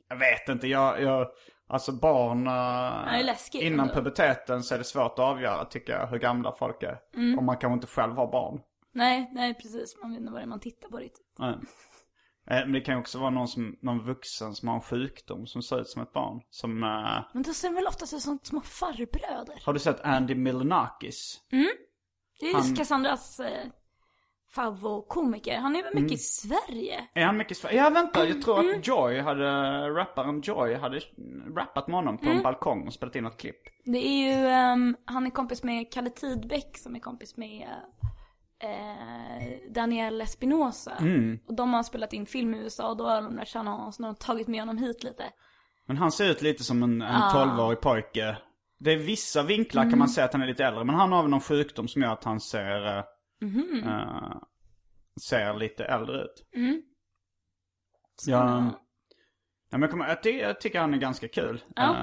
jag vet inte, jag, jag alltså barn, uh, läskigt innan ändå. puberteten så är det svårt att avgöra tycker jag hur gamla folk är. Om man kanske inte själv har barn. Nej, nej precis. Man vet inte vad det är man tittar på riktigt. Nej. Eh, Men det kan ju också vara någon, som, någon vuxen som har en sjukdom som ser ut som ett barn. Som, eh, Men då ser väl oftast ut som små farbröder? har du sett Andy Milonakis? Det är ju Cassandras eh, favoritkomiker. Han är väl mycket i Sverige? Är han mycket svår? Ja vänta, jag tror att Joy hade, rapparen Joy hade rappat med honom på en balkong och spelat in något klipp. Det är ju, ehm, han är kompis med Kalle Tidbeck som är kompis med eh, Daniel Espinosa. Och de har spelat in film i USA och då har de lärt känna honom så de har tagit med honom hit lite. Men han ser ut lite som en, en 12-årig pojke. Det är vissa vinklar kan man säga att han är lite äldre. Men han har väl någon sjukdom som gör att han ser, eh, eh, ser lite äldre ut. Ja, ja, men kommer, jag, ty, jag tycker han är ganska kul. Eh,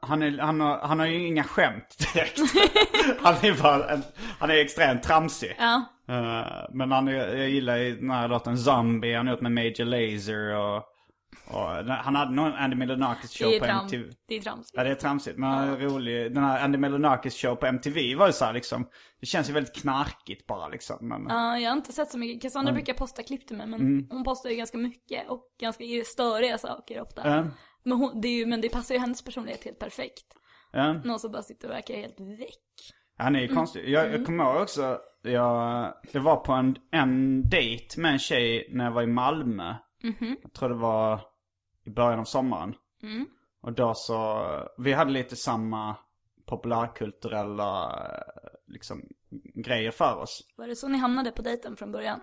han, är, han, har, han har ju inga skämt direkt. han, är bara en, han är extremt tramsig. Ja, Eh, men han, är- jag gillar ju den här låten Zombie, han har gjort med Major Lazer och, och han hade någon Andy Milonakis det show på tram, MTV. det är tramsigt. Ja det är tramsigt men är rolig. Den här Andy Milonakis show på MTV var ju så här, liksom, det känns ju väldigt knarkigt bara liksom. Men, Ja, jag har inte sett så mycket. Cassandra brukar posta klipp till mig men hon postar ju ganska mycket och ganska störiga saker ofta. Ja. Men, hon, det är ju, men det passar ju hennes personlighet helt perfekt. ja. Någon som bara sitter och verkar helt väck. Han är ju konstig. Jag, jag kommer ihåg också, jag, det var på en, en dejt med en tjej när jag var i Malmö. Jag tror det var i början av sommaren. Och då så, vi hade lite samma populärkulturella eh, liksom, grejer för oss. Var det så ni hamnade på dejten från början?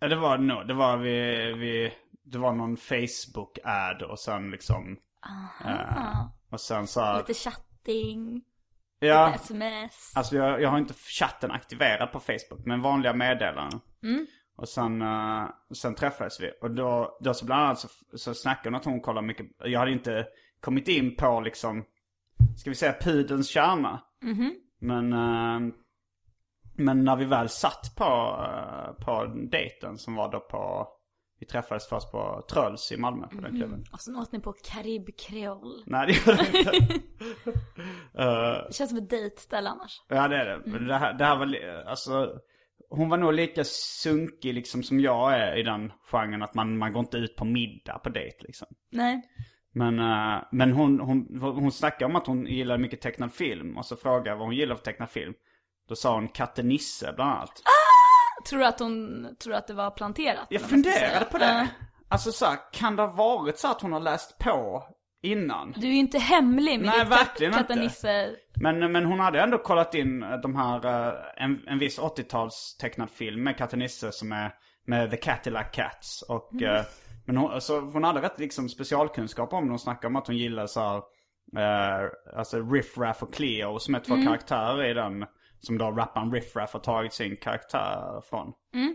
Ja det var nog, det var vi, vi det var någon Facebook-ad och sen liksom, eh, och sen så här, Lite chatting, ja. lite sms. Alltså jag, jag har inte chatten aktiverad på Facebook, men vanliga meddelanden. Och sen, eh, sen träffades vi. Och då, då så bland annat så, så snackade hon att hon kollar mycket. Jag hade inte kommit in på liksom, ska vi säga pudelns kärna. Men, eh, men när vi väl satt på, uh, på dejten som var då på, vi träffades först på Tröls i Malmö på den klubben. Och sen åt ni på karibkreol. Nej det gjorde vi inte. Eh, Det känns som ett dejtställe annars. Ja det är det. Men det, här, det här var, alltså, hon var nog lika sunkig liksom som jag är i den genren att man, man går inte ut på middag på dejt liksom. Nej. Men, eh, men hon, hon, hon snackade om att hon gillar mycket tecknad film och så frågade jag vad hon gillar för tecknad film. Då sa hon Katte Nisse bland annat. Tror du att hon, tror att det var planterat? Jag funderade på det. Ja. Alltså så här, kan det ha varit så att hon har läst på innan? Du är ju inte hemlig med Nej, ditt verkligen kat- inte. Katanisse. Men, men hon hade ändå kollat in eh, de här, eh, en, en viss 80-tals tecknad film med Katte Nisse som är med The Cadillac Cats. Och, Mm. eh, men hon, alltså, hon hade rätt liksom specialkunskap om det. Hon snackade om att hon gillar så här, eh, alltså Riff Raff och Cleo som är två Mm. karaktärer i den. Som då rapparen Riff Raff har tagit sin karaktär från. Mm.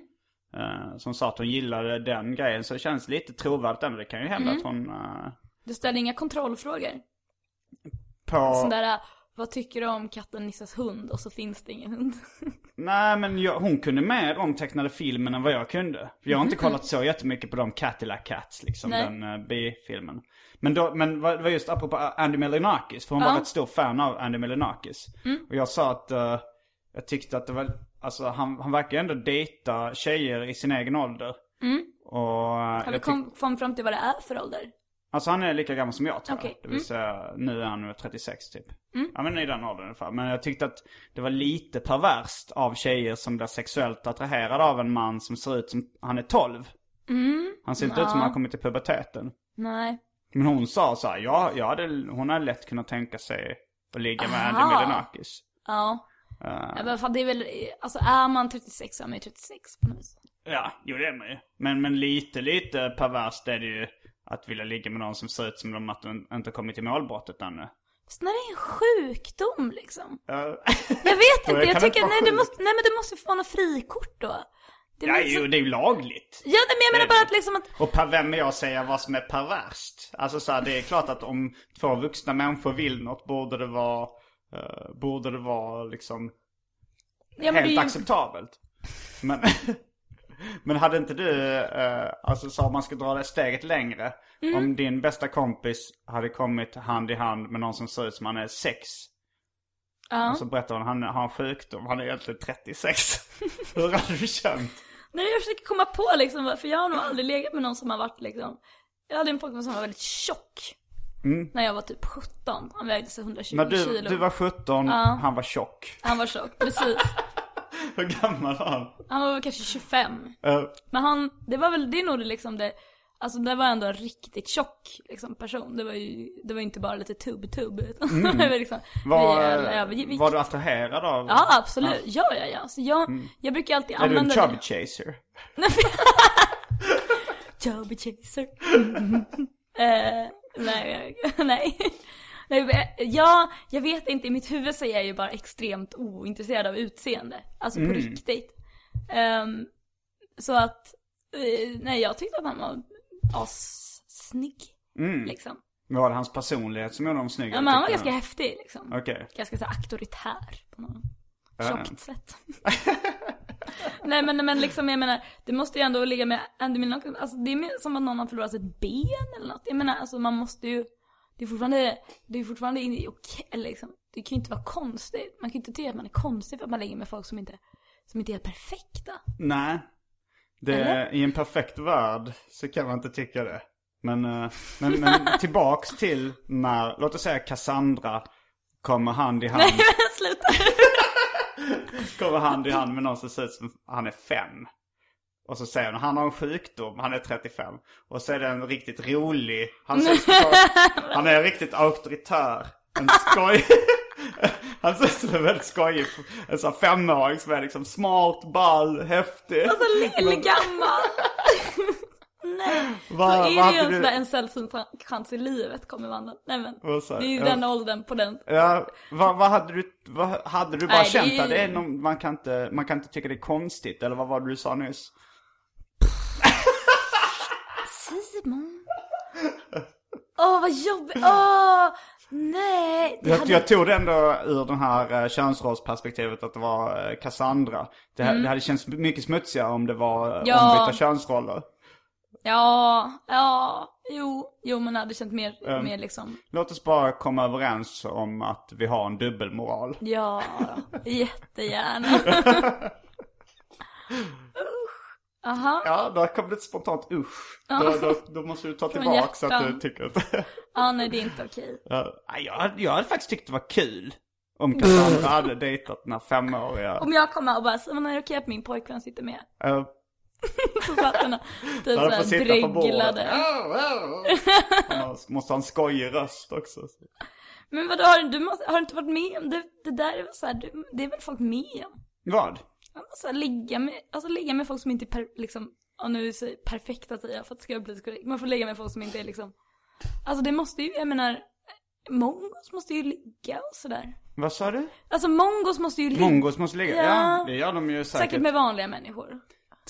Eh, som sa att hon gillade den grejen. Så det känns lite trovärdigt ändå. Det kan ju hända Mm. att hon... eh, Du ställer inga kontrollfrågor. på... Sån där, vad tycker du om katten Nisses hund? Och så finns det ingen hund. Nej men jag, hon kunde mer om tecknade filmen än vad jag kunde. För jag har inte kollat så jättemycket på de Cadillac Cats liksom, Nej. den uh, B-filmen. Men, då, men det var just apropå Andy Milonakis, för hon Ja. var rätt stor fan av Andy Milonakis. Mm. Och jag sa att eh, jag tyckte att det var, alltså han, han verkar ändå dejta tjejer i sin egen ålder. Och eh, Har vi kom, fram till vad det är för ålder? Alltså han är lika gammal som jag tror Okej, jag. Det vill säga, nu är han väl 36 typ. Mm. Ja men i den åldern ungefär. Men jag tyckte att det var lite perverst av tjejer som blir sexuellt attraherade av en man som ser ut som han är 12. Han ser inte ut som han har kommit till puberteten. Nej. Men hon sa så här, ja, ja det, hon har lätt kunnat tänka sig att ligga med Andy Aha. Milonakis. Ja. Uh, ja men fan, det är väl, alltså är man 36 så är man ju 36 på något vis. ja, jo det är man ju. Men, men lite, lite perverst är det ju att vilja ligga med någon som ser ut som de att de inte kommit till målbrottet ännu. Så när det är en sjukdom liksom. Uh, Jag vet inte, jag det tycker, nej, du måste, nej men du måste få något frikort då. Det ja, måste- jo, det är ju lagligt. Ja, men jag menar bara att liksom att, Och per, vem är jag att säga vad som är perverst? Alltså så här, det är klart att om två vuxna människor vill något borde det vara, eh, borde det vara liksom ja helt ju, acceptabelt. Men, men hade inte du, eh, alltså så om man ska dra det steget längre. Mm. Om din bästa kompis hade kommit hand i hand med någon som ser ut som han är sex. ja. Och så berättar hon, han har en sjukdom, han är egentligen 36. Hur hade du känt? Nej jag försöker komma på liksom, för jag har nog aldrig legat med någon som har varit liksom Jag hade en pojkvän som var väldigt tjock När jag var typ 17, han vägde sig 120 När du, kilo du var 17, Ja. han var tjock. Han var tjock, precis Hur gammal var han? Han var väl kanske 25 Eh, Men han, det var väl, det är nog det liksom det Alltså det var ändå en riktigt tjock liksom, person. Det var ju, det var inte bara lite tubb-tubb utan det var liksom var, rejäl övervikt. var du attraherad av? Ja absolut, ja ja ja. Så jag, jag brukar alltid Är du en använda chubby det. chaser? Chubby chaser. Eh, nej, jag- nej. Nej. Ja, jag vet inte, i mitt huvud så är jag ju bara extremt ointresserad av utseende. Alltså på riktigt. Ehm, så att, eh, nej jag tyckte att han var assnygg. Liksom. Var det hans personlighet som gjorde honom snygg? Ja men han var ganska häftig liksom. Okej. Ganska så auktoritär på något tjockt sätt. Nej men, men liksom jag menar, det måste ju ändå ligga med Andy Milonakis, alltså det är som att någon har förlorat ett ben eller något. Jag menar alltså man måste ju, det är fortfarande, det är fortfarande in- eller liksom. Det kan ju inte vara konstigt. Man kan ju inte tycka att man är konstig för att man ligger med folk som inte, som inte är perfekta. Nej. Det, Eller? I en perfekt värld så kan man inte tycka det. Men, eh, men, men tillbaks till när, låt oss säga Cassandra kommer hand i hand, Nej men sluta. kommer hand i hand med någon som ser ut som han är fem. Och så säger hon, han har en sjukdom, han är 35. Och så är det en riktigt rolig, han ser ut som så, han är riktigt auktoritär. En skoj. Han ser ut som en väldigt skojig, en sån femåring som är liksom smart, ball, häftig. Alltså lillgammal. Nej, då vad är det ju en du- en sällsynt chans i livet kommer vandra. Nej men, det är ju jag? den åldern på den. Ja, vad, vad hade du, vad hade du bara Nej, det känt är- att det är någon, man kan inte, man kan inte tycka det är konstigt, eller vad var det du sa nyss? Simon. Åh vad jobbigt, åh nej. Det Jag, hade... jag tog det ändå ur den här uh, könsrollsperspektivet att det var uh, Cassandra. Det, det hade känts mycket smutsigare om det var Mm. Ja. ombytta könsroller. Ja, ja, jo, jo men det hade känt mer, Ehm. mer liksom. Låt oss bara komma överens om att vi har en dubbelmoral. Ja, jättegärna. Aha, Ja, där kom det ett spontant usch. Då, då, då måste du ta tillbaka så att du tycker att... ja nej det är inte okej. Ja, jag, jag hade faktiskt tyckt det var kul Om Cassandra hade dejtat den här femåriga. Om jag kommer och bara, men är det okej att min pojkvän sitter med? Uh, Så satt han och typ såhär dreglade. Han måste ha en skojig röst också. Men vadå, har du, har du inte varit med om det? Det där är väl såhär, det är väl folk med om? Vad? Man måste såhär ligga med, alltså ligga med folk som inte är per, liksom, ja nu säger perfekta säger jag för att det ska bli så korrekt. Man får ligga med folk som inte är liksom, alltså det måste ju, jag menar, mongos måste ju ligga och sådär. Vad sa du? Alltså mongos måste ju ligga. Mongos måste ligga? Ja, Ja. det gör de ju säkert. Säkert med vanliga människor.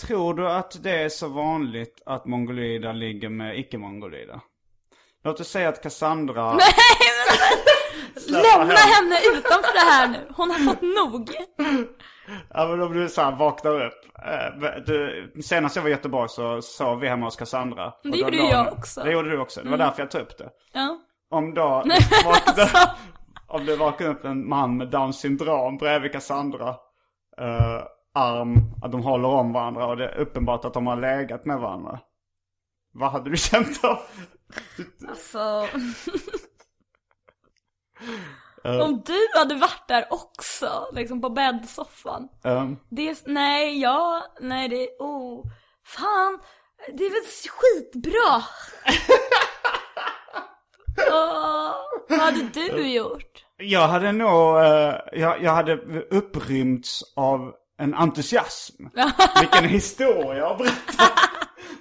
Tror du att det är så vanligt att mongoloida ligger med icke-mongoloida? Låt oss säga att Cassandra... Lämna henne utanför det här nu. Hon har fått nog. Ja men om du så här vaknar upp. Eh, Du, senast jag var i Göteborg så sov vi hemma hos Cassandra. Då gjorde la jag hon- också. Det gjorde du också. Det var därför jag tog upp det. Ja. Om då alltså. vaknar, om det vaknar upp en man med Downs syndrom bredvid Cassandra. eh, arm, att de håller om varandra och det är uppenbart att de har legat med varandra. Vad hade du känt då? Alltså. Om du hade varit där också, liksom på bäddsoffan. Um, Det nej, ja, nej det oh, fan, det är väl skitbra. Åh, vad hade du gjort? jag hade nog, eh, jag, jag hade upprymts av en entusiasm. Vilken historia att berätta.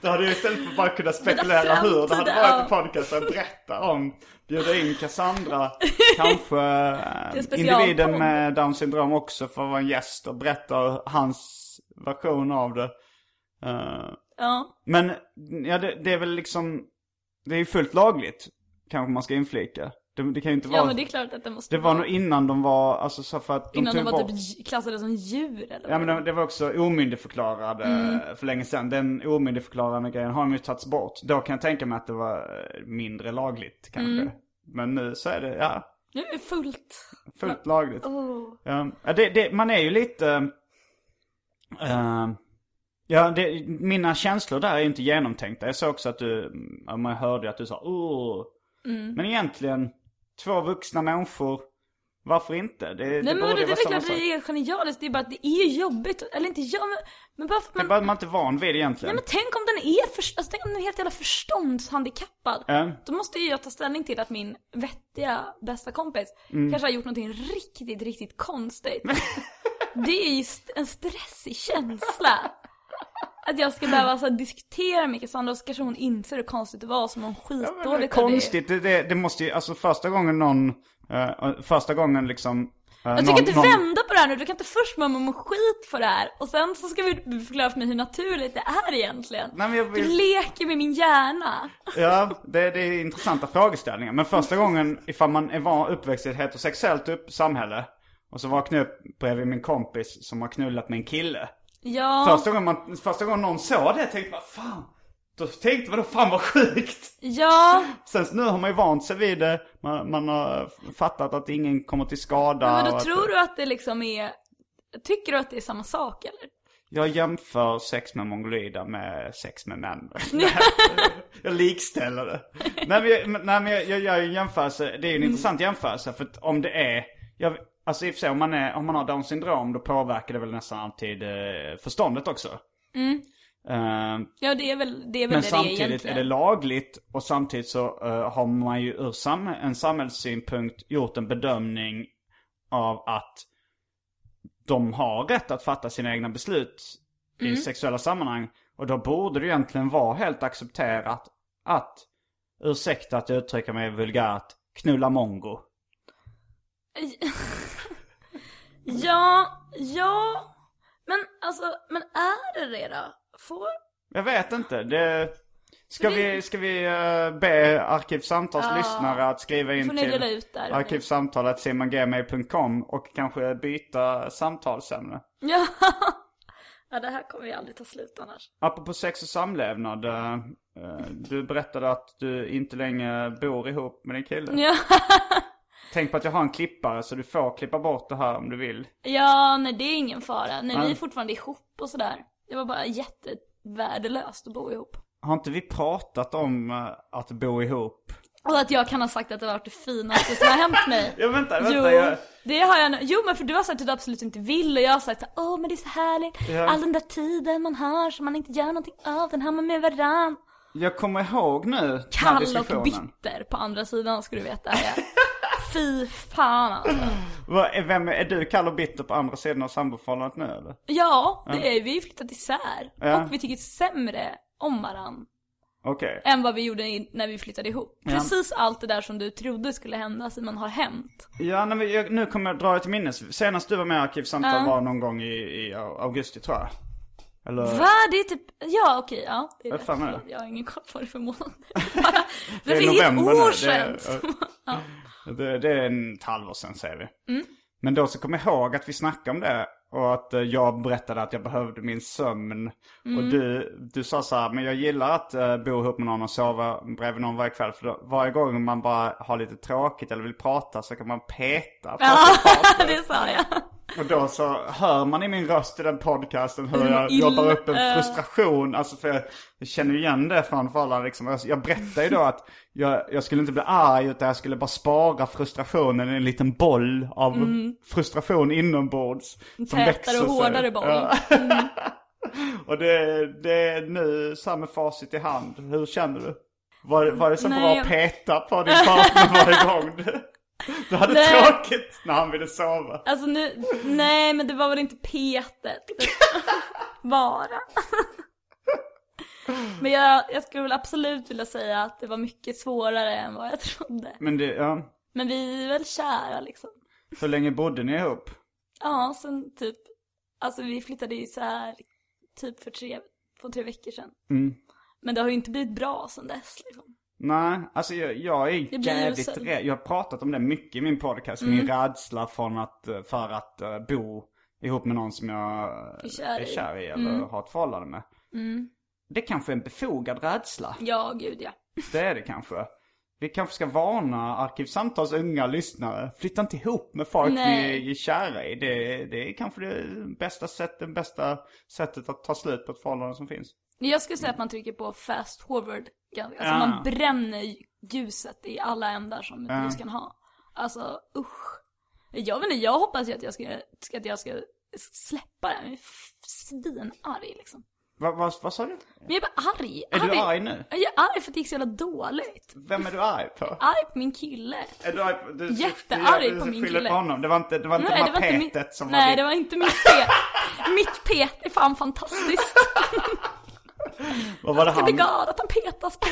Då hade jag istället för bara kunna spekulera hur det hade varit i podcasten berätta om, bjuda in Cassandra, kanske eh, individen med Downs syndrom också för att vara en gäst och berätta hans version av det. Eh, Ja, men ja, det, det är väl liksom, det är ju fullt lagligt, kanske man ska inflika. Det, det kan ju inte ja vara, men det är klart att det måste det var nog innan de var, alltså så för att de Innan de var bort... typ klassade som djur eller Ja men det, det var också omyndigförklarade Mm. för länge sedan. Den omyndigförklarande grejen har de ju tagits bort. Då kan jag tänka mig att det var eh, mindre lagligt kanske. Mm. Men nu så är det, ja, Nu är det fullt. fullt lagligt. Oh. Ja, ja, det, det, man är ju lite... eh, ja, det, mina känslor där är inte genomtänkta. Jag såg också att du, ja, man hörde att du sa åh. Mm. Men egentligen, två vuxna människor, varför inte? Det, Nej det men borde det, det är klart det är genialiskt, det är bara att det är jobbigt, eller inte jag men, men bara för att Det är man, bara att man inte är van vid det nej egentligen. men tänk om den är, för, alltså, tänk om den är helt jävla förståndshandikappad. Ja. Då måste ju jag ta ställning till att min vettiga bästa kompis Mm. kanske har gjort någonting riktigt, riktigt konstigt. det är ju en stressig känsla. Att jag ska behöva alltså, diskutera med Cassandra och så kanske hon inser hur konstigt det var som hon Ja, men det är skitdåligt konstigt, det, det, det måste ju, alltså första gången någon, eh, första gången liksom eh, Jag tycker någon, inte någon, vända på det här nu, du kan inte först må må skit för det här och sen så ska vi förklara för mig hur naturligt det är egentligen. Nej, jag Du leker med min hjärna. Ja, det, det är intressanta frågeställningar. Men första gången, ifall man är van, uppväxt i ett heterosexuellt upp, samhälle och så vaknar jag upp bredvid min kompis som har knullat med en kille. Ja, Första gången, man, första gången någon såg det tänkte man, fan. Då tänkte man, då fan vad sjukt. ja. Sen nu har man ju vant sig vid det. Man, man har fattat att ingen kommer till skada. Men och då att, tror du att det liksom är, tycker du att det är samma sak eller? Jag jämför sex med mongoloida med sex med män. jag likställer det. Nej men, jag, men- nej, men jag, jag gör ju en jämförelse. Det är ju en intressant jämförelse. För att om det är, jag, alltså i och för sig om man, är, om man har Downs syndrom då påverkar det väl nästan alltid eh, förståndet också. Eh, Ja det är väl det, är väl men det det är samtidigt egentligen. är det lagligt och samtidigt så eh, har man ju ur sam en samhällssynpunkt gjort en bedömning av att de har rätt att fatta sina egna beslut i sexuella sammanhang. Och då borde det egentligen vara helt accepterat att, ursäkta att jag uttrycker mig vulgärt, knulla mongo. Ja, ja. Men alltså, men är det det då? Får, Jag vet inte, det... Ska vi, ska vi eh, be Arkivsamtals Ja. lyssnare att skriva in till arkivsamtalet.simongmail.com och kanske byta samtalsämne. Ja. ja, det här kommer ju aldrig ta slut annars. Apropå sex och samlevnad. eh, eh, Du berättade att du inte längre bor ihop med din kille. Ja. Tänk på att jag har en klippare så du får klippa bort det här om du vill. Ja, nej det är ingen fara. Nej, vi Nej. är fortfarande ihop och sådär. Det var bara jättevärdelöst att bo ihop. Har inte vi pratat om eh, att bo ihop? Och att jag kan ha sagt att det har varit det finaste som har hänt mig. Ja, vänta, vänta, Jo, jag- det har jag Jo men för du har sagt att du absolut inte vill och jag har sagt åh men det är så härligt. Ja. All den där tiden man har som man inte gör någonting av, den har man med varann. Jag kommer ihåg nu Kall och bitter på andra sidan ska du veta. Jag. Fy fan alltså. Vem, är du kall och bitter på andra sidan av samboförhållandet nu eller? Ja, det är vi. Vi flyttat isär. Ja. Och vi tycker sämre om varann. Okej. än vad vi gjorde när vi flyttade ihop. Precis allt det där som du trodde skulle hända Simon har hänt. Ja, nej, jag, nu kommer jag dra till minnes. Senast du var med i Arkivsamtal var någon gång i, i augusti tror jag. Eller? Va? Det är typ, ja okej, ja. Det är Vad fan är det? Jag har ingen koll på det för månad. Det är det är november ett nu. år Det sedan. är- Det, det är en ett halvår sedan säger vi. Mm. Men då så kommer jag ihåg att vi snackade om det. Och att eh, jag berättade att jag behövde min sömn. Mm. Och du, du sa så här, men jag gillar att uh, bo ihop med någon och sova bredvid någon varje kväll. För då, varje gång man bara har lite tråkigt eller vill prata så kan man peta Ja, det sa jag. Och då så hör man i min röst i den podcasten hur Hur jag jobbar upp en äh. frustration. Alltså för jag, jag känner igen det från förhållanden liksom. Jag, jag berättar ju då att jag, jag skulle inte bli arg utan jag skulle bara spara frustrationen i en liten boll av frustration inombords. Som Tätare växer och sig. hårdare boll. Ja. och det, det är nu samma facit i hand. Hur känner du? Var, var det så Nej, bra att peta på din partner varje gång du, hade Nej. tråkigt när han ville sova? Alltså nu, nej men det var väl inte petet. Bara. Men jag, jag skulle väl absolut vilja säga att det var mycket svårare än vad jag trodde. Men det, ja. Men vi är väl kära liksom. Hur länge bodde ni ihop? Ja, sen typ, alltså vi flyttade här typ för tre, två, tre veckor sedan. Mm. Men det har ju inte blivit bra sen dess liksom. Nej, alltså jag, jag är jävligt rädd. Jag har pratat om det mycket i min podcast. Min rädsla från att, eh, för att eh, bo ihop med någon som jag Är kär är i. kär i eller har ett förhållande med. Det kanske är en befogad rädsla. Ja, gud ja. Det är det kanske. Vi kanske ska varna Arkivsamtals unga lyssnare. Flytta inte ihop med folk Nej. ni är kära i. Det, det är kanske det bästa sättet, det bästa sättet att ta slut på ett förhållande som finns. Jag skulle säga att man trycker på fast forward. Alltså Ja. man bränner ljuset i alla ändar som ett Ja. ljus kan ha. Alltså usch. Jag vet inte, jag hoppas ju att jag ska, att jag ska släppa det. Jag är svinarg liksom. Vad vad- vad sa du? Men jag är bara arg. Är du arg nu? Jag är arg för att det gick så jävla dåligt. Vem är du arg på? Arg på min kille. Är du arg på, du, Jättearg du, du, på min kille. på honom. Det var inte, det var inte Nej, de det var här inte petet mitt, som nej, var det var inte mitt pet. mitt pet är fan fantastiskt. Vad var det Jag blir han, glad att han petas på.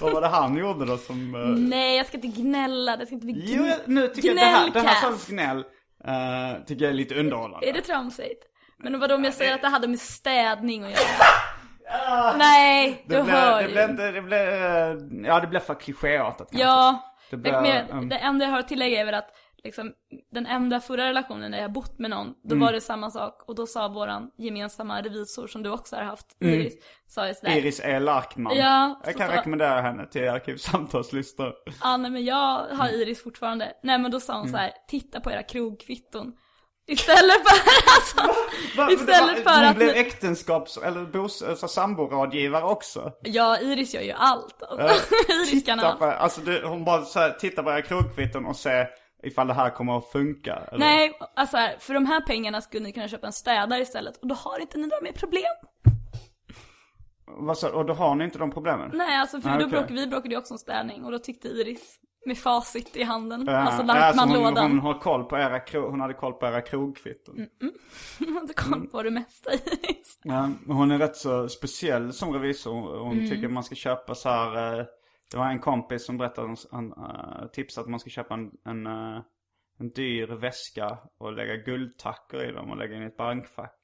vad var det han gjorde då som... eh, Nej, jag ska inte gnälla. Det ska inte bli Jo, gn- jag- nu tycker jag det här, det här sortens gnäll eh, tycker jag är lite underhållande. Är det tramsigt? Men vadå om jag säger att det hade med städning att göra? Nej, du det blev, hör det ju. blev, inte- det blev, ja det blev för klichéartat kanske. Ja, Det det, blev, men, um, det enda jag har att tillägga är väl att liksom, den enda förra relationen när jag bott med någon, då Mm. var det samma sak. Och då sa våran gemensamma revisor som du också har haft, Iris, sa ju sådär. Mm. Iris E. Larkman. Ja, jag så kan sa- rekommendera henne till Arkivsamtalslyssnare. Ja, nej men jag har Mm. Iris fortfarande. Nej men då sa hon så här: titta på era krogkvitton. Istället för, alltså, Va- istället va- för Hon att... blev äktenskaps eller bos, alltså, samborådgivare också. Ja, Iris gör ju allt. Alltså. Iris kan allt. alltså du, hon bara så här, tittar på era krogkvitton och ser ifall det här kommer att funka. Eller? Nej, alltså här, för de här pengarna skulle ni kunna köpa en städare istället. Och då har inte ni några mer problem. Vad sa, och då har ni inte de problemen? Nej, alltså för Ah, då okej. bråkade vi bråkade ju också om städning. Och då tyckte Iris, med facit i handen, Ja, alltså ja, alltså hon, hon, har koll på era, kro- hon hade koll på era krogkvitton. Hon hade koll på det mesta Iris. Ja, hon är rätt så speciell som revisor. Hon Mm. tycker man ska köpa så här. Eh, Det var en kompis som berättade, han uh, tipsade att man ska köpa en, en, eh, en dyr väska och lägga guldtackor i dem och lägga in i ett bankfack.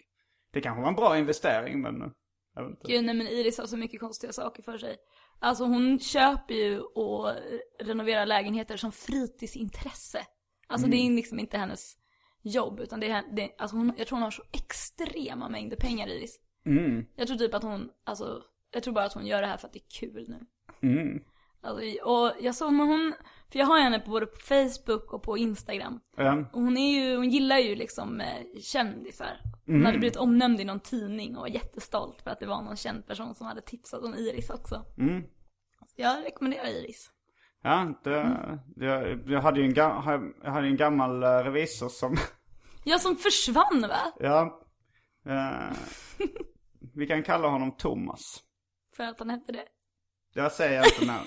Det kanske var en bra investering men eh, jag vet inte. Gud nej men Iris har så mycket konstiga saker för sig. Alltså hon köper ju och renoverar lägenheter som fritidsintresse. Alltså det är liksom inte hennes jobb utan det är, det, alltså hon, jag tror hon har så extrema mängder pengar Iris. Mm, Jag tror typ att hon, alltså, jag tror bara att hon gör det här för att det är kul nu. mm. Alltså, och jag såg med hon, för jag har henne på både på Facebook och på Instagram. Ja, Och hon är ju, hon gillar ju liksom eh, kändisar. Hon Mm. hade blivit omnämnd i någon tidning och var jättestolt för att det var någon känd person som hade tipsat om Iris också. mm. Så jag rekommenderar Iris. Ja, det, jag, jag, hade ju en, jag hade en gammal eh, revisor som... Ja, som försvann va? Ja. Eh, vi kan kalla honom Thomas. För att han hette det? Jag säger inte namn.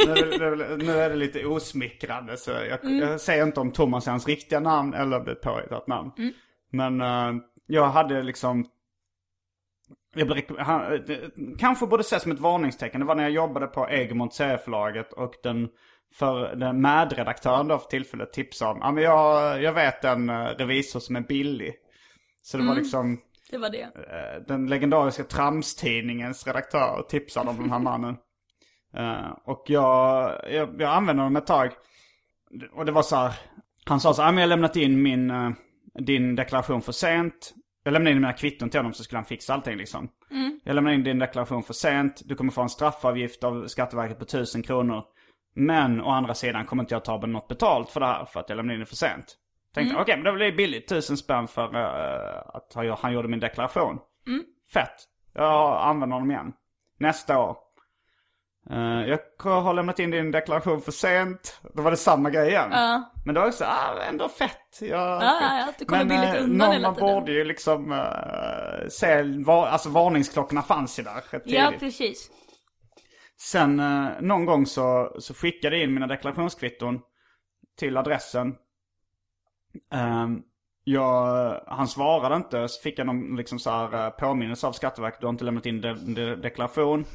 Nu, är det lite osmickrande så jag, mm. jag säger inte om Thomas är hans riktiga namn eller om det är ett påhittat namn. Mm. Men uh, jag hade liksom jag, han, kanske borde ses som ett varningstecken. Det var när jag jobbade på Egmont serieförlaget och den för den medredaktören då för tillfället tipsade om, ja men jag, jag vet en eh, revisor som är billig. Så det mm. var liksom det var det. Eh, den legendariska Tramstidningens redaktör tipsade om den här mannen. Uh, och jag, jag, jag använde honom ett tag. Och det var så här, han sa så här, jag har lämnat in min, uh, din deklaration för sent. Jag lämnade in mina kvitton till honom så skulle han fixa allting liksom. Mm. Jag lämnade in din deklaration för sent. Du kommer få en straffavgift av Skatteverket på 1000 kronor. Men å andra sidan kommer inte jag ta något betalt för det här för att jag lämnade in det för sent. Tänkte mm. okej, okay, men det blir billigt. Tusen spänn för uh, att han gjorde min deklaration. Mm. Fett. Jag använder honom igen. Nästa år. Uh, jag har lämnat in din deklaration för sent. Då var det samma grej igen. Uh. Men då var det så, ah, ändå fett. Jag, ja, ja, ja, uh, undan hela tiden. Man borde ju liksom uh, se, var, alltså varningsklockorna fanns ju där Ja, precis. Sen uh, någon gång så, så skickade jag in mina deklarationskvitton till adressen. Um, jag, han svarade inte, så fick jag någon liksom så här, påminnelse av Skatteverket. Du har inte lämnat in de, de, deklaration.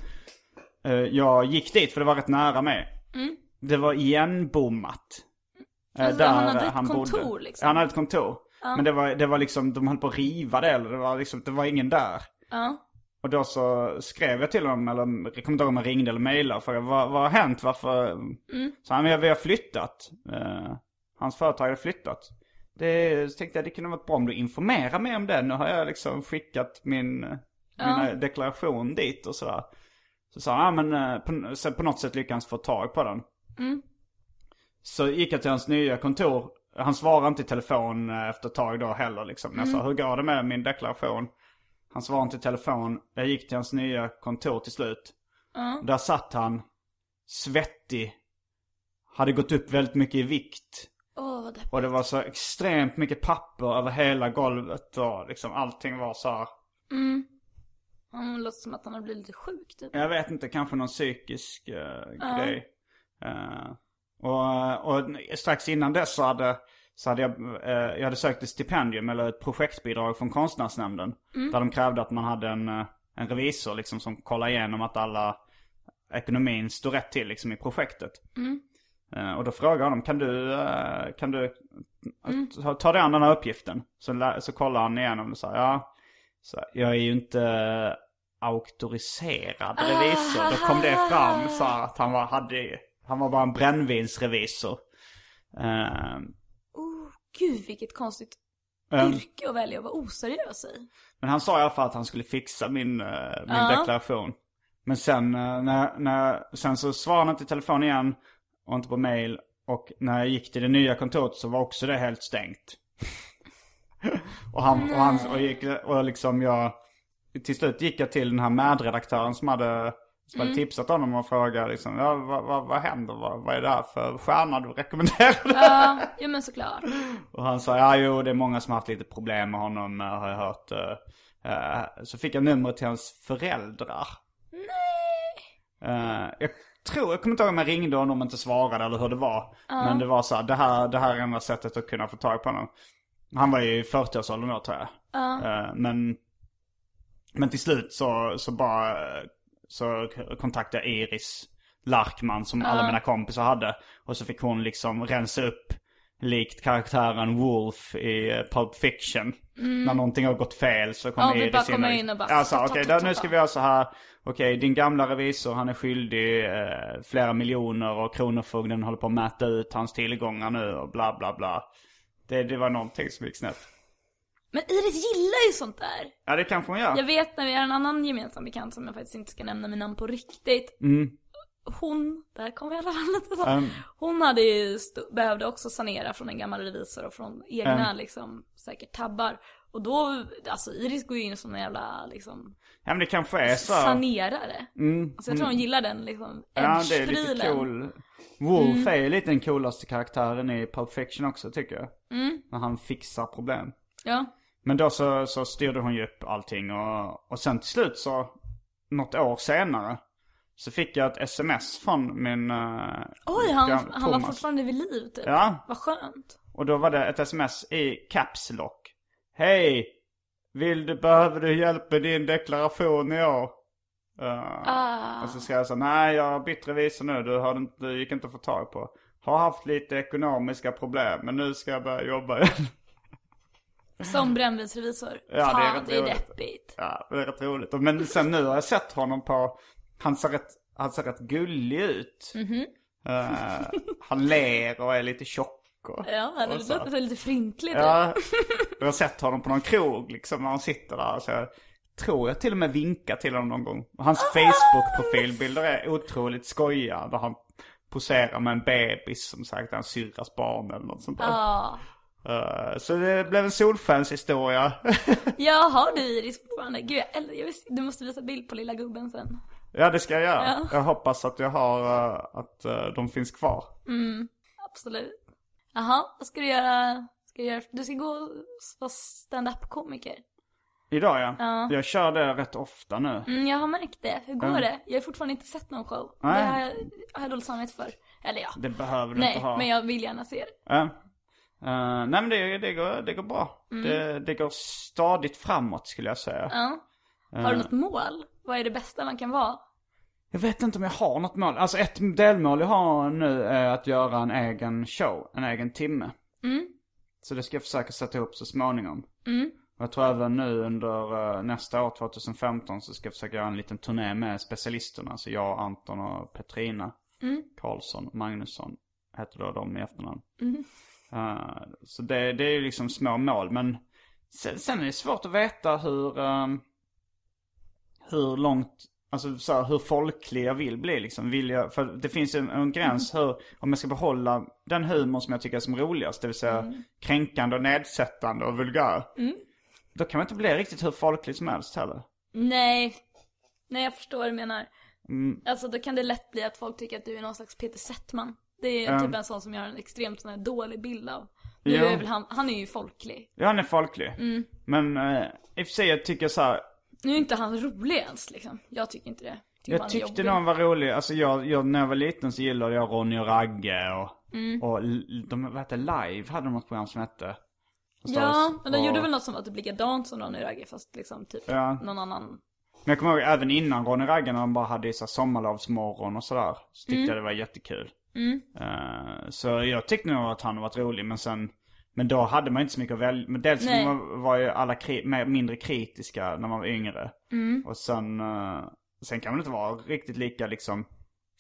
Uh, jag gick dit för det var rätt nära mig. Mm. Det var igenbommat. Uh, alltså, där han hade ett han kontor bodde. liksom? Han hade ett kontor. Ja. Men det var, det var liksom, de höll på att riva det eller det var liksom, det var ingen där. Ja. Och då så skrev jag till honom, eller jag kommer inte ihåg om jag ringde eller mejlade och frågade vad, vad har hänt, varför? Mm. Så han, vi har flyttat. Uh, hans företag har flyttat. Det så tänkte jag det kunde varit bra om du informerar mig om det. Nu har jag liksom skickat min, ja. min deklaration dit och sådär. Så sa han, ja men eh, på, så på något sätt lyckades få tag på den. Mm. Så gick jag till hans nya kontor. Han svarade inte i telefon eh, efter ett tag då heller liksom. Mm. Jag sa, hur går det med min deklaration? Han svarade inte i telefon. Jag gick till hans nya kontor till slut. Mm. Där satt han, svettig. Hade gått upp väldigt mycket i vikt. Oh, det och det var så extremt mycket papper över hela golvet och liksom allting var så här. Mm. Han låter som att han har blivit lite sjuk typ. Jag vet inte, kanske någon psykisk uh, uh. grej. Uh, och, och strax innan dess så hade, så hade jag, uh, jag hade sökt ett stipendium eller ett projektbidrag från konstnärsnämnden. Mm. Där de krävde att man hade en, en revisor liksom som kollade igenom att alla ekonomin stod rätt till liksom i projektet. Mm. Och då frågar honom, kan du, kan du mm. ta, ta dig an den här uppgiften? Så, så kollar han igenom och säger, ja, så jag är ju inte auktoriserad revisor. Då kom det fram så att han var, hade, han var bara en brännvinsrevisor. Uh, oh, gud vilket konstigt um, yrke att välja att vara oseriös i. Men han sa i alla fall att han skulle fixa min, uh, min uh. deklaration. Men sen, uh, när, när, sen så svarade han inte i telefon igen och inte på mail. Och när jag gick till det nya kontoret så var också det helt stängt. och han, och han, och, gick, och liksom jag, till slut gick jag till den här medredaktören som hade, som mm. hade tipsat honom och frågade liksom, ja, vad, vad, vad händer? Vad, vad är det här för stjärna du rekommenderar? Ja, ja men såklart. och han sa, ja jo det är många som har haft lite problem med honom har jag hört. Uh, så fick jag numret till hans föräldrar. Nej. Jag tror, jag kommer inte ihåg om jag ringde honom och inte svarade eller hur det var. Uh. Men det var så här, det här, det här är enda sättet att kunna få tag på honom. Han var ju i 40-årsåldern då tror jag. Uh. Men, men till slut så, så bara, så kontaktade jag Iris Larkman som alla mina kompisar hade. Och så fick hon liksom rensa upp likt karaktären Wolf i Pulp Fiction. Mm. När någonting har gått fel så kommer ja, Iris in och... in och bara... Alltså okej, okay, nu ska vi göra så här. Okej, din gamla revisor han är skyldig eh, flera miljoner och Kronofogden håller på att mäta ut hans tillgångar nu och bla bla bla. Det, det var någonting som gick snett. Men Iris gillar ju sånt där. Ja det kanske hon gör. Jag vet när vi har en annan gemensam bekant som jag faktiskt inte ska nämna med namn på riktigt. Mm. Hon, där kommer jag alla så. Um. Hon hade ju behövde också sanera från en gammal revisor och från egna um. liksom säkert tabbar. Och då, alltså Iris går ju in som en jävla liksom Ja men det kanske är så. sanerare. Mm, Alltså jag tror hon gillar den liksom Ja det är lite cool. Wolf är ju lite den coolaste karaktären i Pulp Fiction också tycker jag. Mm. När han fixar problem. Ja. Men då så, så styrde hon ju upp allting och, och sen till slut så, något år senare, så fick jag ett sms från min uh, Oj, han, gam- han var fortfarande vid liv typ. Ja, Vad skönt. och då var det ett sms i Caps Lock. Hej! Vill du, behöver du hjälp med din deklaration i år? Uh, Ah. Och så skrev jag så nej jag har bytt revisor nu, du, har du gick inte att få tag på. Har haft lite ekonomiska problem, men nu ska jag börja jobba igen. Som brännvinsrevisor. Ja, det är Fan, rätt det är roligt. deppigt. Ja, det är rätt roligt. Men sen nu har jag sett honom på, han ser rätt, han ser rätt gullig ut. Mhm. Eh, han ler och är lite tjock. Och, Ja, han så. låter så lite fryntlig typ. Ja, jag har sett honom på någon krog liksom när han sitter där. Så jag tror jag till och med vinkar till honom någon gång. Hans Facebook-profilbilder är otroligt skojiga. Där han poserar med en bebis som sagt är en syrras barn eller något sånt där. Ja. Eh, så det blev en solskenshistoria. Ja, har du Iris fortfarande? Gud, jag, jag visste, du måste visa bild på lilla gubben sen. ja det ska jag göra. Ja. Jag hoppas att jag har, eh, att eh, de finns kvar. Absolut. Jaha, vad ska du göra? Ska du, göra? du ska gå och vara stand-up-komiker. Idag ja. Ja. Jag kör det rätt ofta nu. Mm, jag har märkt det. Hur går Ja. det? Jag har fortfarande inte sett någon show. Nej. Det har jag, har jag dåligt samvete för. Eller ja. Det behöver du Nej, inte ha. men jag vill gärna se det. Ja. Eh, nej men det, det, går, det går bra. Det, det går stadigt framåt skulle jag säga. Mm. Ja. Har du något mål? Vad är det bästa man kan vara? Jag vet inte om jag har något mål. Alltså ett delmål jag har nu är att göra en egen show, en egen timme. Mm. Så det ska jag försöka sätta ihop så småningom. Mm. Jag tror även nu under eh, nästa år, 2015, så ska jag försöka göra en liten turné med specialisterna. Alltså jag, Anton och Petrina Mm. Karlsson, Magnusson heter då de i efternamn. Mm. Eh, så det, det är ju liksom små mål. Men sen, sen är det svårt att veta hur, ehm, hur långt, alltså så här, hur folklig jag vill bli liksom. Vill jag, för det finns en, en gräns hur, om jag ska behålla den humor som jag tycker är som roligast. Det vill säga kränkande och nedsättande och vulgär. Då kan man inte bli riktigt hur folklig som helst heller. Nej. Nej, jag förstår vad du menar. Mm. Alltså då kan det lätt bli att folk tycker att du är någon slags Peter Settman. Det är Ja. typ en sån som jag har en extremt sån här dålig bild av. Nu Ja. är väl han, han är ju folklig. Ja, han är folklig. Men eh, i och för sig jag tycker så här, Nu är inte han rolig ens liksom. Jag tycker inte det. Tycker Jag tyckte nog han var rolig. Alltså jag, jag, när jag var liten så gillade jag Ronny och Ragge och, Mm. och de, vad hette Live hade de något program som hette. Och Ja, men de och- gjorde väl något som var typ likadant som Ronny Ragge fast liksom typ Ja. någon annan. Men jag kommer ihåg även innan Ronny Ragge när de bara hade så sommarlovsmorgon och sådär. Så tyckte jag det var jättekul. Mm. Eh, så jag tyckte nog att han varit rolig men sen men då hade man inte så mycket att välja. Men dels Nej. var, ju alla kri- mindre kritiska när man var yngre. Mm. Och sen, eh, sen kan man inte vara riktigt lika liksom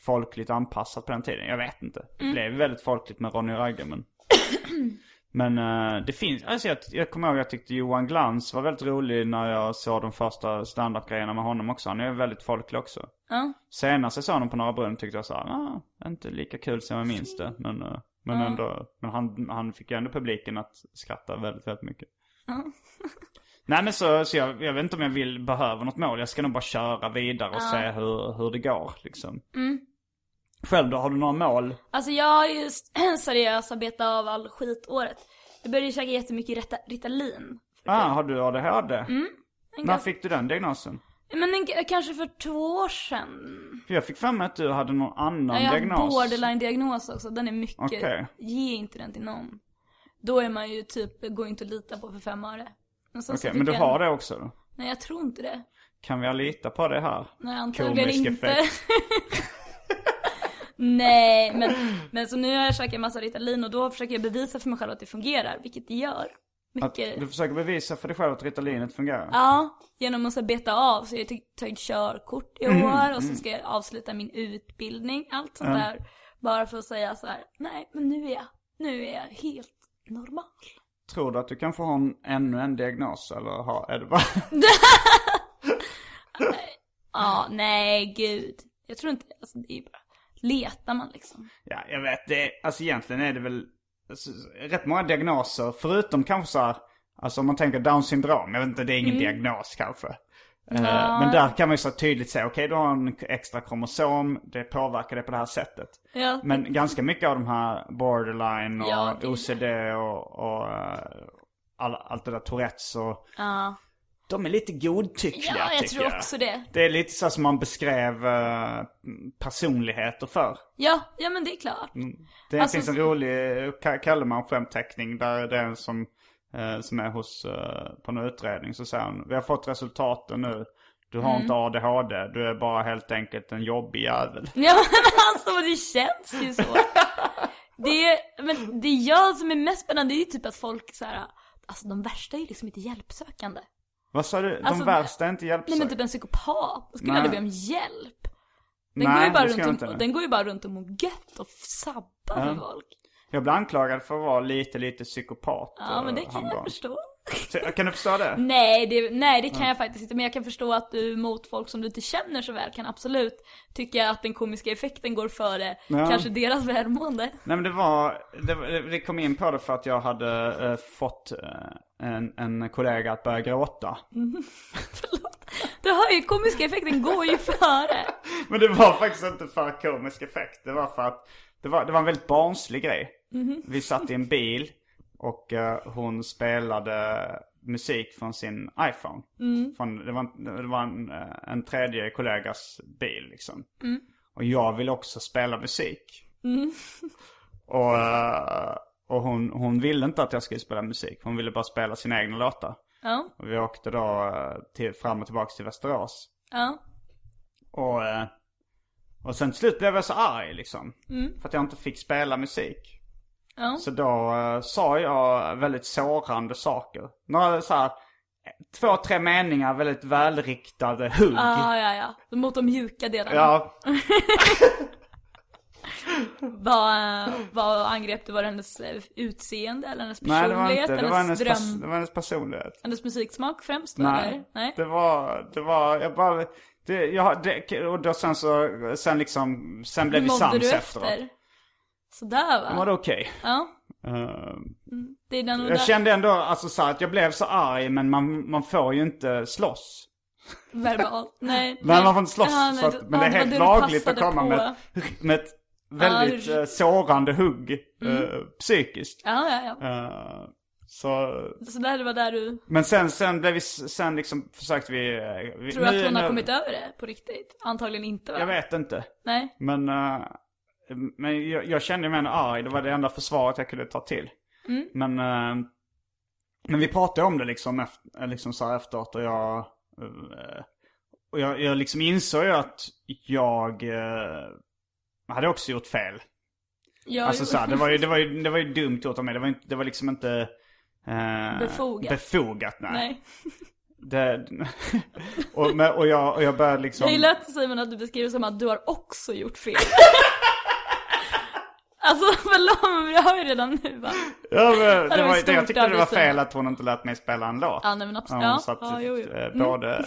folkligt anpassat på den tiden. Jag vet inte. Det Mm. blev väldigt folkligt med Ronny Ragge men. men eh, det finns, alltså jag, jag kommer ihåg jag tyckte Johan Glans var väldigt rolig när jag såg de första standup-grejerna med honom också. Han är väldigt folklig också. Ja. Senast jag såg honom på Norra Brunn tyckte jag såhär, ah, inte lika kul som jag minns det. Men, eh, men ändå, men han, han fick ju ändå publiken att skratta väldigt, väldigt mycket. Ja. Nej men så, så jag, jag vet inte om jag vill, behöver något mål. Jag ska nog bara köra vidare och se hur, hur det går liksom. Mm. Själv då, har du några mål? Alltså jag har ju seriöst betat av all skitåret. Jag började ju käka jättemycket Rita- Ritalin. Ah, har du ADHD? En När fick du den diagnosen? Men en, kanske för två år sedan. För jag fick för mig att du hade någon annan Ja, jag har diagnos. borderline-diagnos också. Den är mycket, Okej. ge inte den till någon. Då är man ju typ, går inte att lita på för fem öre. Okej, fick men du jag har en- det också då? Nej jag tror inte det. Kan vi lita på det här? Nej antagligen Komisk inte. effekt. Nej men, men så nu har jag käkat en massa Ritalin och då försöker jag bevisa för mig själv att det fungerar, vilket det gör. Att Mycket. du försöker bevisa för dig själv att Ritalinet fungerar? Ja, genom att så beta av. Så jag har tagit körkort i Mm, år och så ska jag avsluta min utbildning. Allt sånt där. Bara för att säga så här: nej men nu är jag, nu är jag helt normal. Tror du att du kanske har en, ännu en diagnos eller har, är det bara... Ja, nej gud. Jag tror inte, alltså det är ju bara, letar man liksom. Ja, jag vet. Det, alltså egentligen är det väl alltså, rätt många diagnoser. Förutom kanske så här Alltså om man tänker down syndrom, jag vet inte, det är ingen Mm. diagnos kanske. Eh, Men där kan man ju så tydligt säga, okej du har en extra kromosom, det påverkar det på det här sättet. Ja. Men ganska mycket av de här borderline och Ja, OCD och, och eh, all, allt det där Tourettes och Ja. De är lite godtyckliga Ja, jag tycker tror jag. också det. Det är lite så som man beskrev eh, personligheter för. Ja, ja men det är klart. Det Alltså, finns en rolig Ka- Kalleman-skämtteckning där det är en som, eh, som är hos, eh, på en utredning. Så säger han, vi har fått resultaten nu. Du har Mm. inte ADHD, du är bara helt enkelt en jobbig jävel. Ja men alltså det känns ju så. Det, är- men det jag som är mest spännande det är ju typ att folk så här, alltså de värsta är ju liksom inte hjälpsökande. Vad sa du? De Alltså, värsta är inte Nej hjälpsökande? men typ en psykopat, skulle Nej. aldrig be om hjälp. Den, Nej, går ju bara runt och, den går ju bara runt och mår gött och sabbar med folk. Jag blir anklagad för att vara lite, lite psykopat. Ja men det eh, kan jag förstå. Kan du förstå det? Nej det, nej det kan jag faktiskt inte, men jag kan förstå att du mot folk som du inte känner så väl kan absolut tycka att den komiska effekten går före Ja. kanske deras välmående. Nej men det var, det, det kom in på det för att jag hade eh, fått eh, en, en kollega att börja gråta. Förlåt. Du hör ju, komiska effekten går ju före. Men det var faktiskt inte för komisk effekt. Det var för att det var, det var en väldigt barnslig grej. Vi satt i en bil och eh, hon spelade musik från sin iPhone. Från, det var, en, det var en, eh, en tredje kollegas bil liksom. Och jag ville också spela musik. Och, eh, och hon, hon ville inte att jag skulle spela musik. Hon ville bara spela sina egna låtar. Ja, Och vi åkte då eh, till, fram och tillbaka till Västerås. ja. Och, och sen till slut blev jag så arg liksom. För att jag inte fick spela musik. Ja. Så då eh, sa jag väldigt sårande saker. Några så här, två, tre meningar, väldigt välriktade hugg. Ah, ja, ja. Mot de mjuka delarna. Ja, Vad, vad angrep du? Var det hennes eh, utseende eller hennes nej det var personlighet? inte, det var hennes hennes, dröm? det var hennes personlighet. Hennes musiksmak främst Nej, eller? Nej. det var, det var, jag bara, det, jag, det, och då sen så, sen liksom, sen blev vi sams efteråt. efter? Sådär va? Det var det okej. Ja. Eh, Det är den Jag där kände ändå alltså så att jag blev så arg men man, man får ju inte slåss. verbalt. Nej. Nej man får inte slåss. Ja, nej, det- att, men det ja, är var helt lagligt att komma på. med, med ett väldigt Ja, eh, sårande hugg Mm. eh, psykiskt. Ja, ja, ja. Eh, så, Så där det var där du... men sen, sen blev vi, sen liksom försökte vi... eh, vi Tror du att hon har nu- kommit över det på riktigt? Antagligen inte va? Jag vet inte. Nej. Men, eh, men jag, jag kände mig ändå arg. Det var det enda försvaret jag kunde ta till. Mm. Men, eh, men vi pratade om det liksom, efter, liksom så här efteråt och jag... eh, och jag, jag liksom insåg ju att jag eh, hade också gjort fel. Ja, Alltså så här, det var ju, det var ju, det var ju dumt gjort av mig. Det var, inte, det var liksom inte... eh, Befogat. Befogat, nej. Nej. Det, och, och, jag, och jag började liksom... Jag gillar att Simon att du beskriver som att du har också gjort fel. alltså förlåt men jag hör ju redan nu va? Ja, men, det var stort jag tyckte det var fel att hon inte lät mig spela en låt. Ja nej men absolut. Hon Ja, satt ja, jo, jo. eh, Mm. både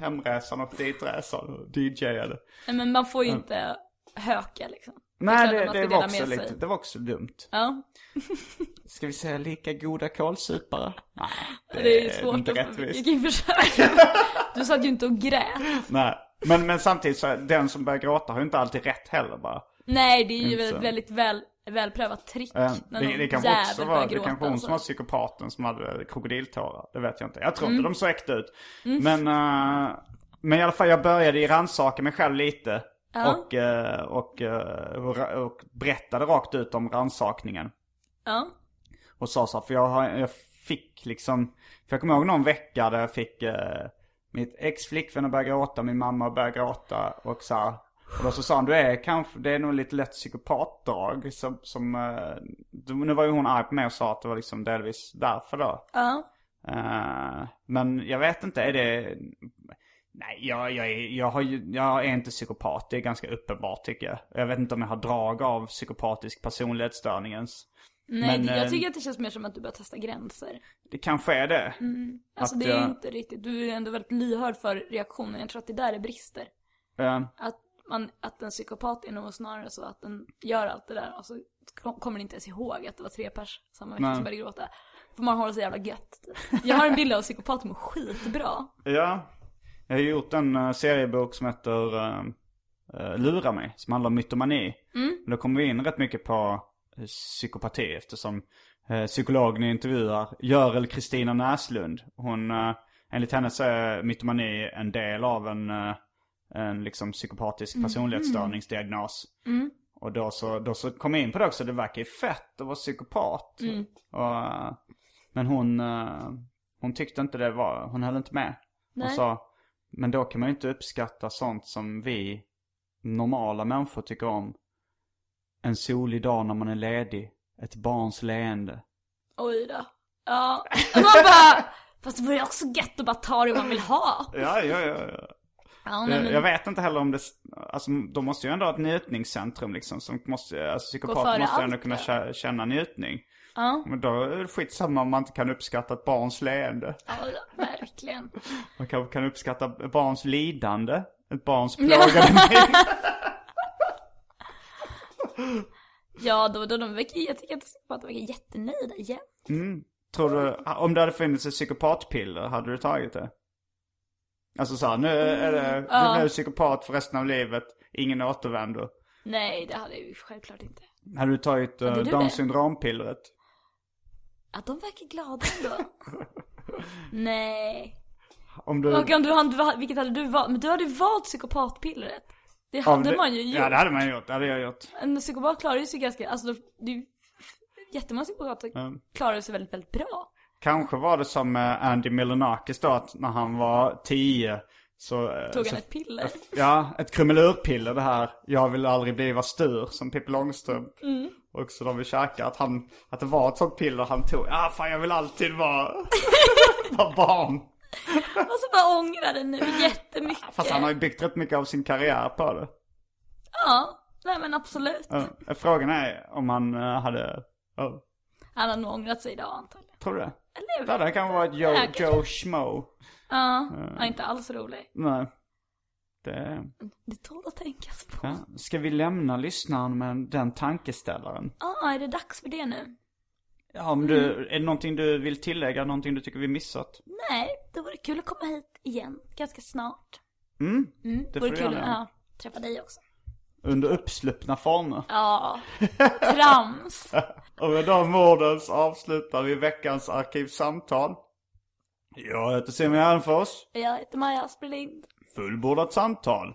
hemresan och ditresan och DJade. Nej, men man får ju inte höka liksom. Nej, det, det, ska var också lite, det var också dumt. Ja, Ska vi säga lika goda kålsupare? Nej, det, är svårt inte rättvist. Jag kan försöka. Du satt ju inte och grät. Nej, men, men samtidigt så, den som börjar gråta har ju inte alltid rätt heller bara. Nej, det är ju ett väldigt väl, välprövat trick. När Det, någon det kanske också var, det kanske hon alltså. som var psykopaten som hade krokodiltårar. Det vet jag inte. Jag tror Mm. inte de såg äkta ut. Men, eh, men i alla fall jag började ju rannsaka mig själv lite. Ja. Och, eh, och, och, berättade rakt ut om rannsakningen. Ja. Och sa så här, för jag, har, jag fick liksom, för jag kommer ihåg någon vecka där jag fick mitt ex flickvän att börja gråta, min mamma att börja gråta och så här. Och då så sa han, du är kanske, det är nog lite lätt psykopatdrag som, som eh, nu var ju hon arg på mig och sa att det var liksom delvis därför då. Ja. Eh, men jag vet inte, är det, nej jag, jag, är, jag, har, ju- jag är inte psykopat, det är ganska uppenbart tycker jag. Jag vet inte om jag har drag av psykopatisk personlighetsstörning ens. Nej, Men, jag eh, tycker att det känns mer som att du börjar testa gränser. Det kanske är det. Alltså Att det är jag- inte riktigt, du är ändå väldigt lyhörd för reaktionen. Jag tror att det där är brister. Eh, Att, man, att en psykopat är nog snarare så att den gör allt det där och så kom- kommer den inte ens ihåg att det var tre pers samma vecka Nej. som började gråta. För man har det så jävla gött. Jag har en bild av psykopater som är skitbra. Ja. Jag har gjort en uh, seriebok som heter uh, uh, Lura mig. Som handlar om mytomani. Mm. Då kommer vi in rätt mycket på psykopati eftersom uh, psykologen i intervjuar Görel Kristina Näslund. Hon, uh, enligt henne så är mytomani en del av en, uh, en liksom psykopatisk mm. personlighetsstörningsdiagnos. Mm. Och då så, då så kom jag in på det också, det verkar ju fett att vara psykopat. Mm. Och, men hon, hon tyckte inte det var, hon höll inte med. Nej. Hon sa, men då kan man ju inte uppskatta sånt som vi normala människor tycker om. En solig dag när man är ledig. Ett barns leende. Oj då. Ja. Man bara, fast det vore också gött att bara ta det man vill ha. Ja, ja, ja. ja. Ja men... jag, vet inte heller om det, alltså de måste ju ändå ha ett njutningscentrum liksom. Som måste, alltså psykopater måste ändå kunna känna njutning. Ja. Men då är det skitsamma om man inte kan uppskatta ett barns leende. Ja, verkligen. Man kanske kan uppskatta ett barns lidande. Ett barns plågade ja, då, då de verkar, jag tycker att de verkar jättenöjda igen. Mm. Tror du, om det hade funnits ett psykopatpiller, hade du tagit det? Alltså så här, nu är det, mm. ja. du är psykopat för resten av livet, ingen återvändo. Nej, det hade jag ju självklart inte. Hade du tagit uh, Downs syndrom-pillret? Ja, de verkar glada ändå. Nej. Om du... Och om du, vilket hade du valt? Men du hade valt psykopatpillret. Det hade det... man ju gjort. Ja, det hade man gjort. Det hade jag gjort. En psykopat klarar ju sig ganska, alltså det är ju jättemånga psykopater mm. klarar sig väldigt, väldigt bra. Kanske var det som Andy Milonakis då, att när han var tio så... Eh, Tog så, han ett piller? Ja, ett krumelurpiller det här. Jag vill aldrig bliva stur, som Pippi Långstrump. Mm. Och så de vill käka, att han, att det var ett sånt piller han tog. Ja, ah, fan jag vill alltid vara, vara barn. Och så bara ångrar det nu jättemycket. Fast han har ju byggt rätt mycket av sin karriär på det. Ja, nej men absolut. Ja, frågan är om han hade... Uh. Han har nog ångrat sig idag antagligen. Tror du det? Eller det hade kanske varit Joe, ja, Joe Schmo. Ja, uh. inte alls rolig. Nej. Det... Det tål att tänkas på. Ja. Ska vi lämna lyssnaren med den tankeställaren? Ja, ah, är det dags för det nu? Ja, om du, mm. är det någonting du vill tillägga? Någonting du tycker vi missat? Nej, det vore kul att komma hit igen ganska snart. Mm, mm det vore kul att ja, träffa dig också. Under uppsluppna former. Ja, trams. och med de orden så avslutar vi veckans arkivsamtal. Jag heter Simon Gärdenfors. Jag heter Maja Asperlind. Fullbordat samtal.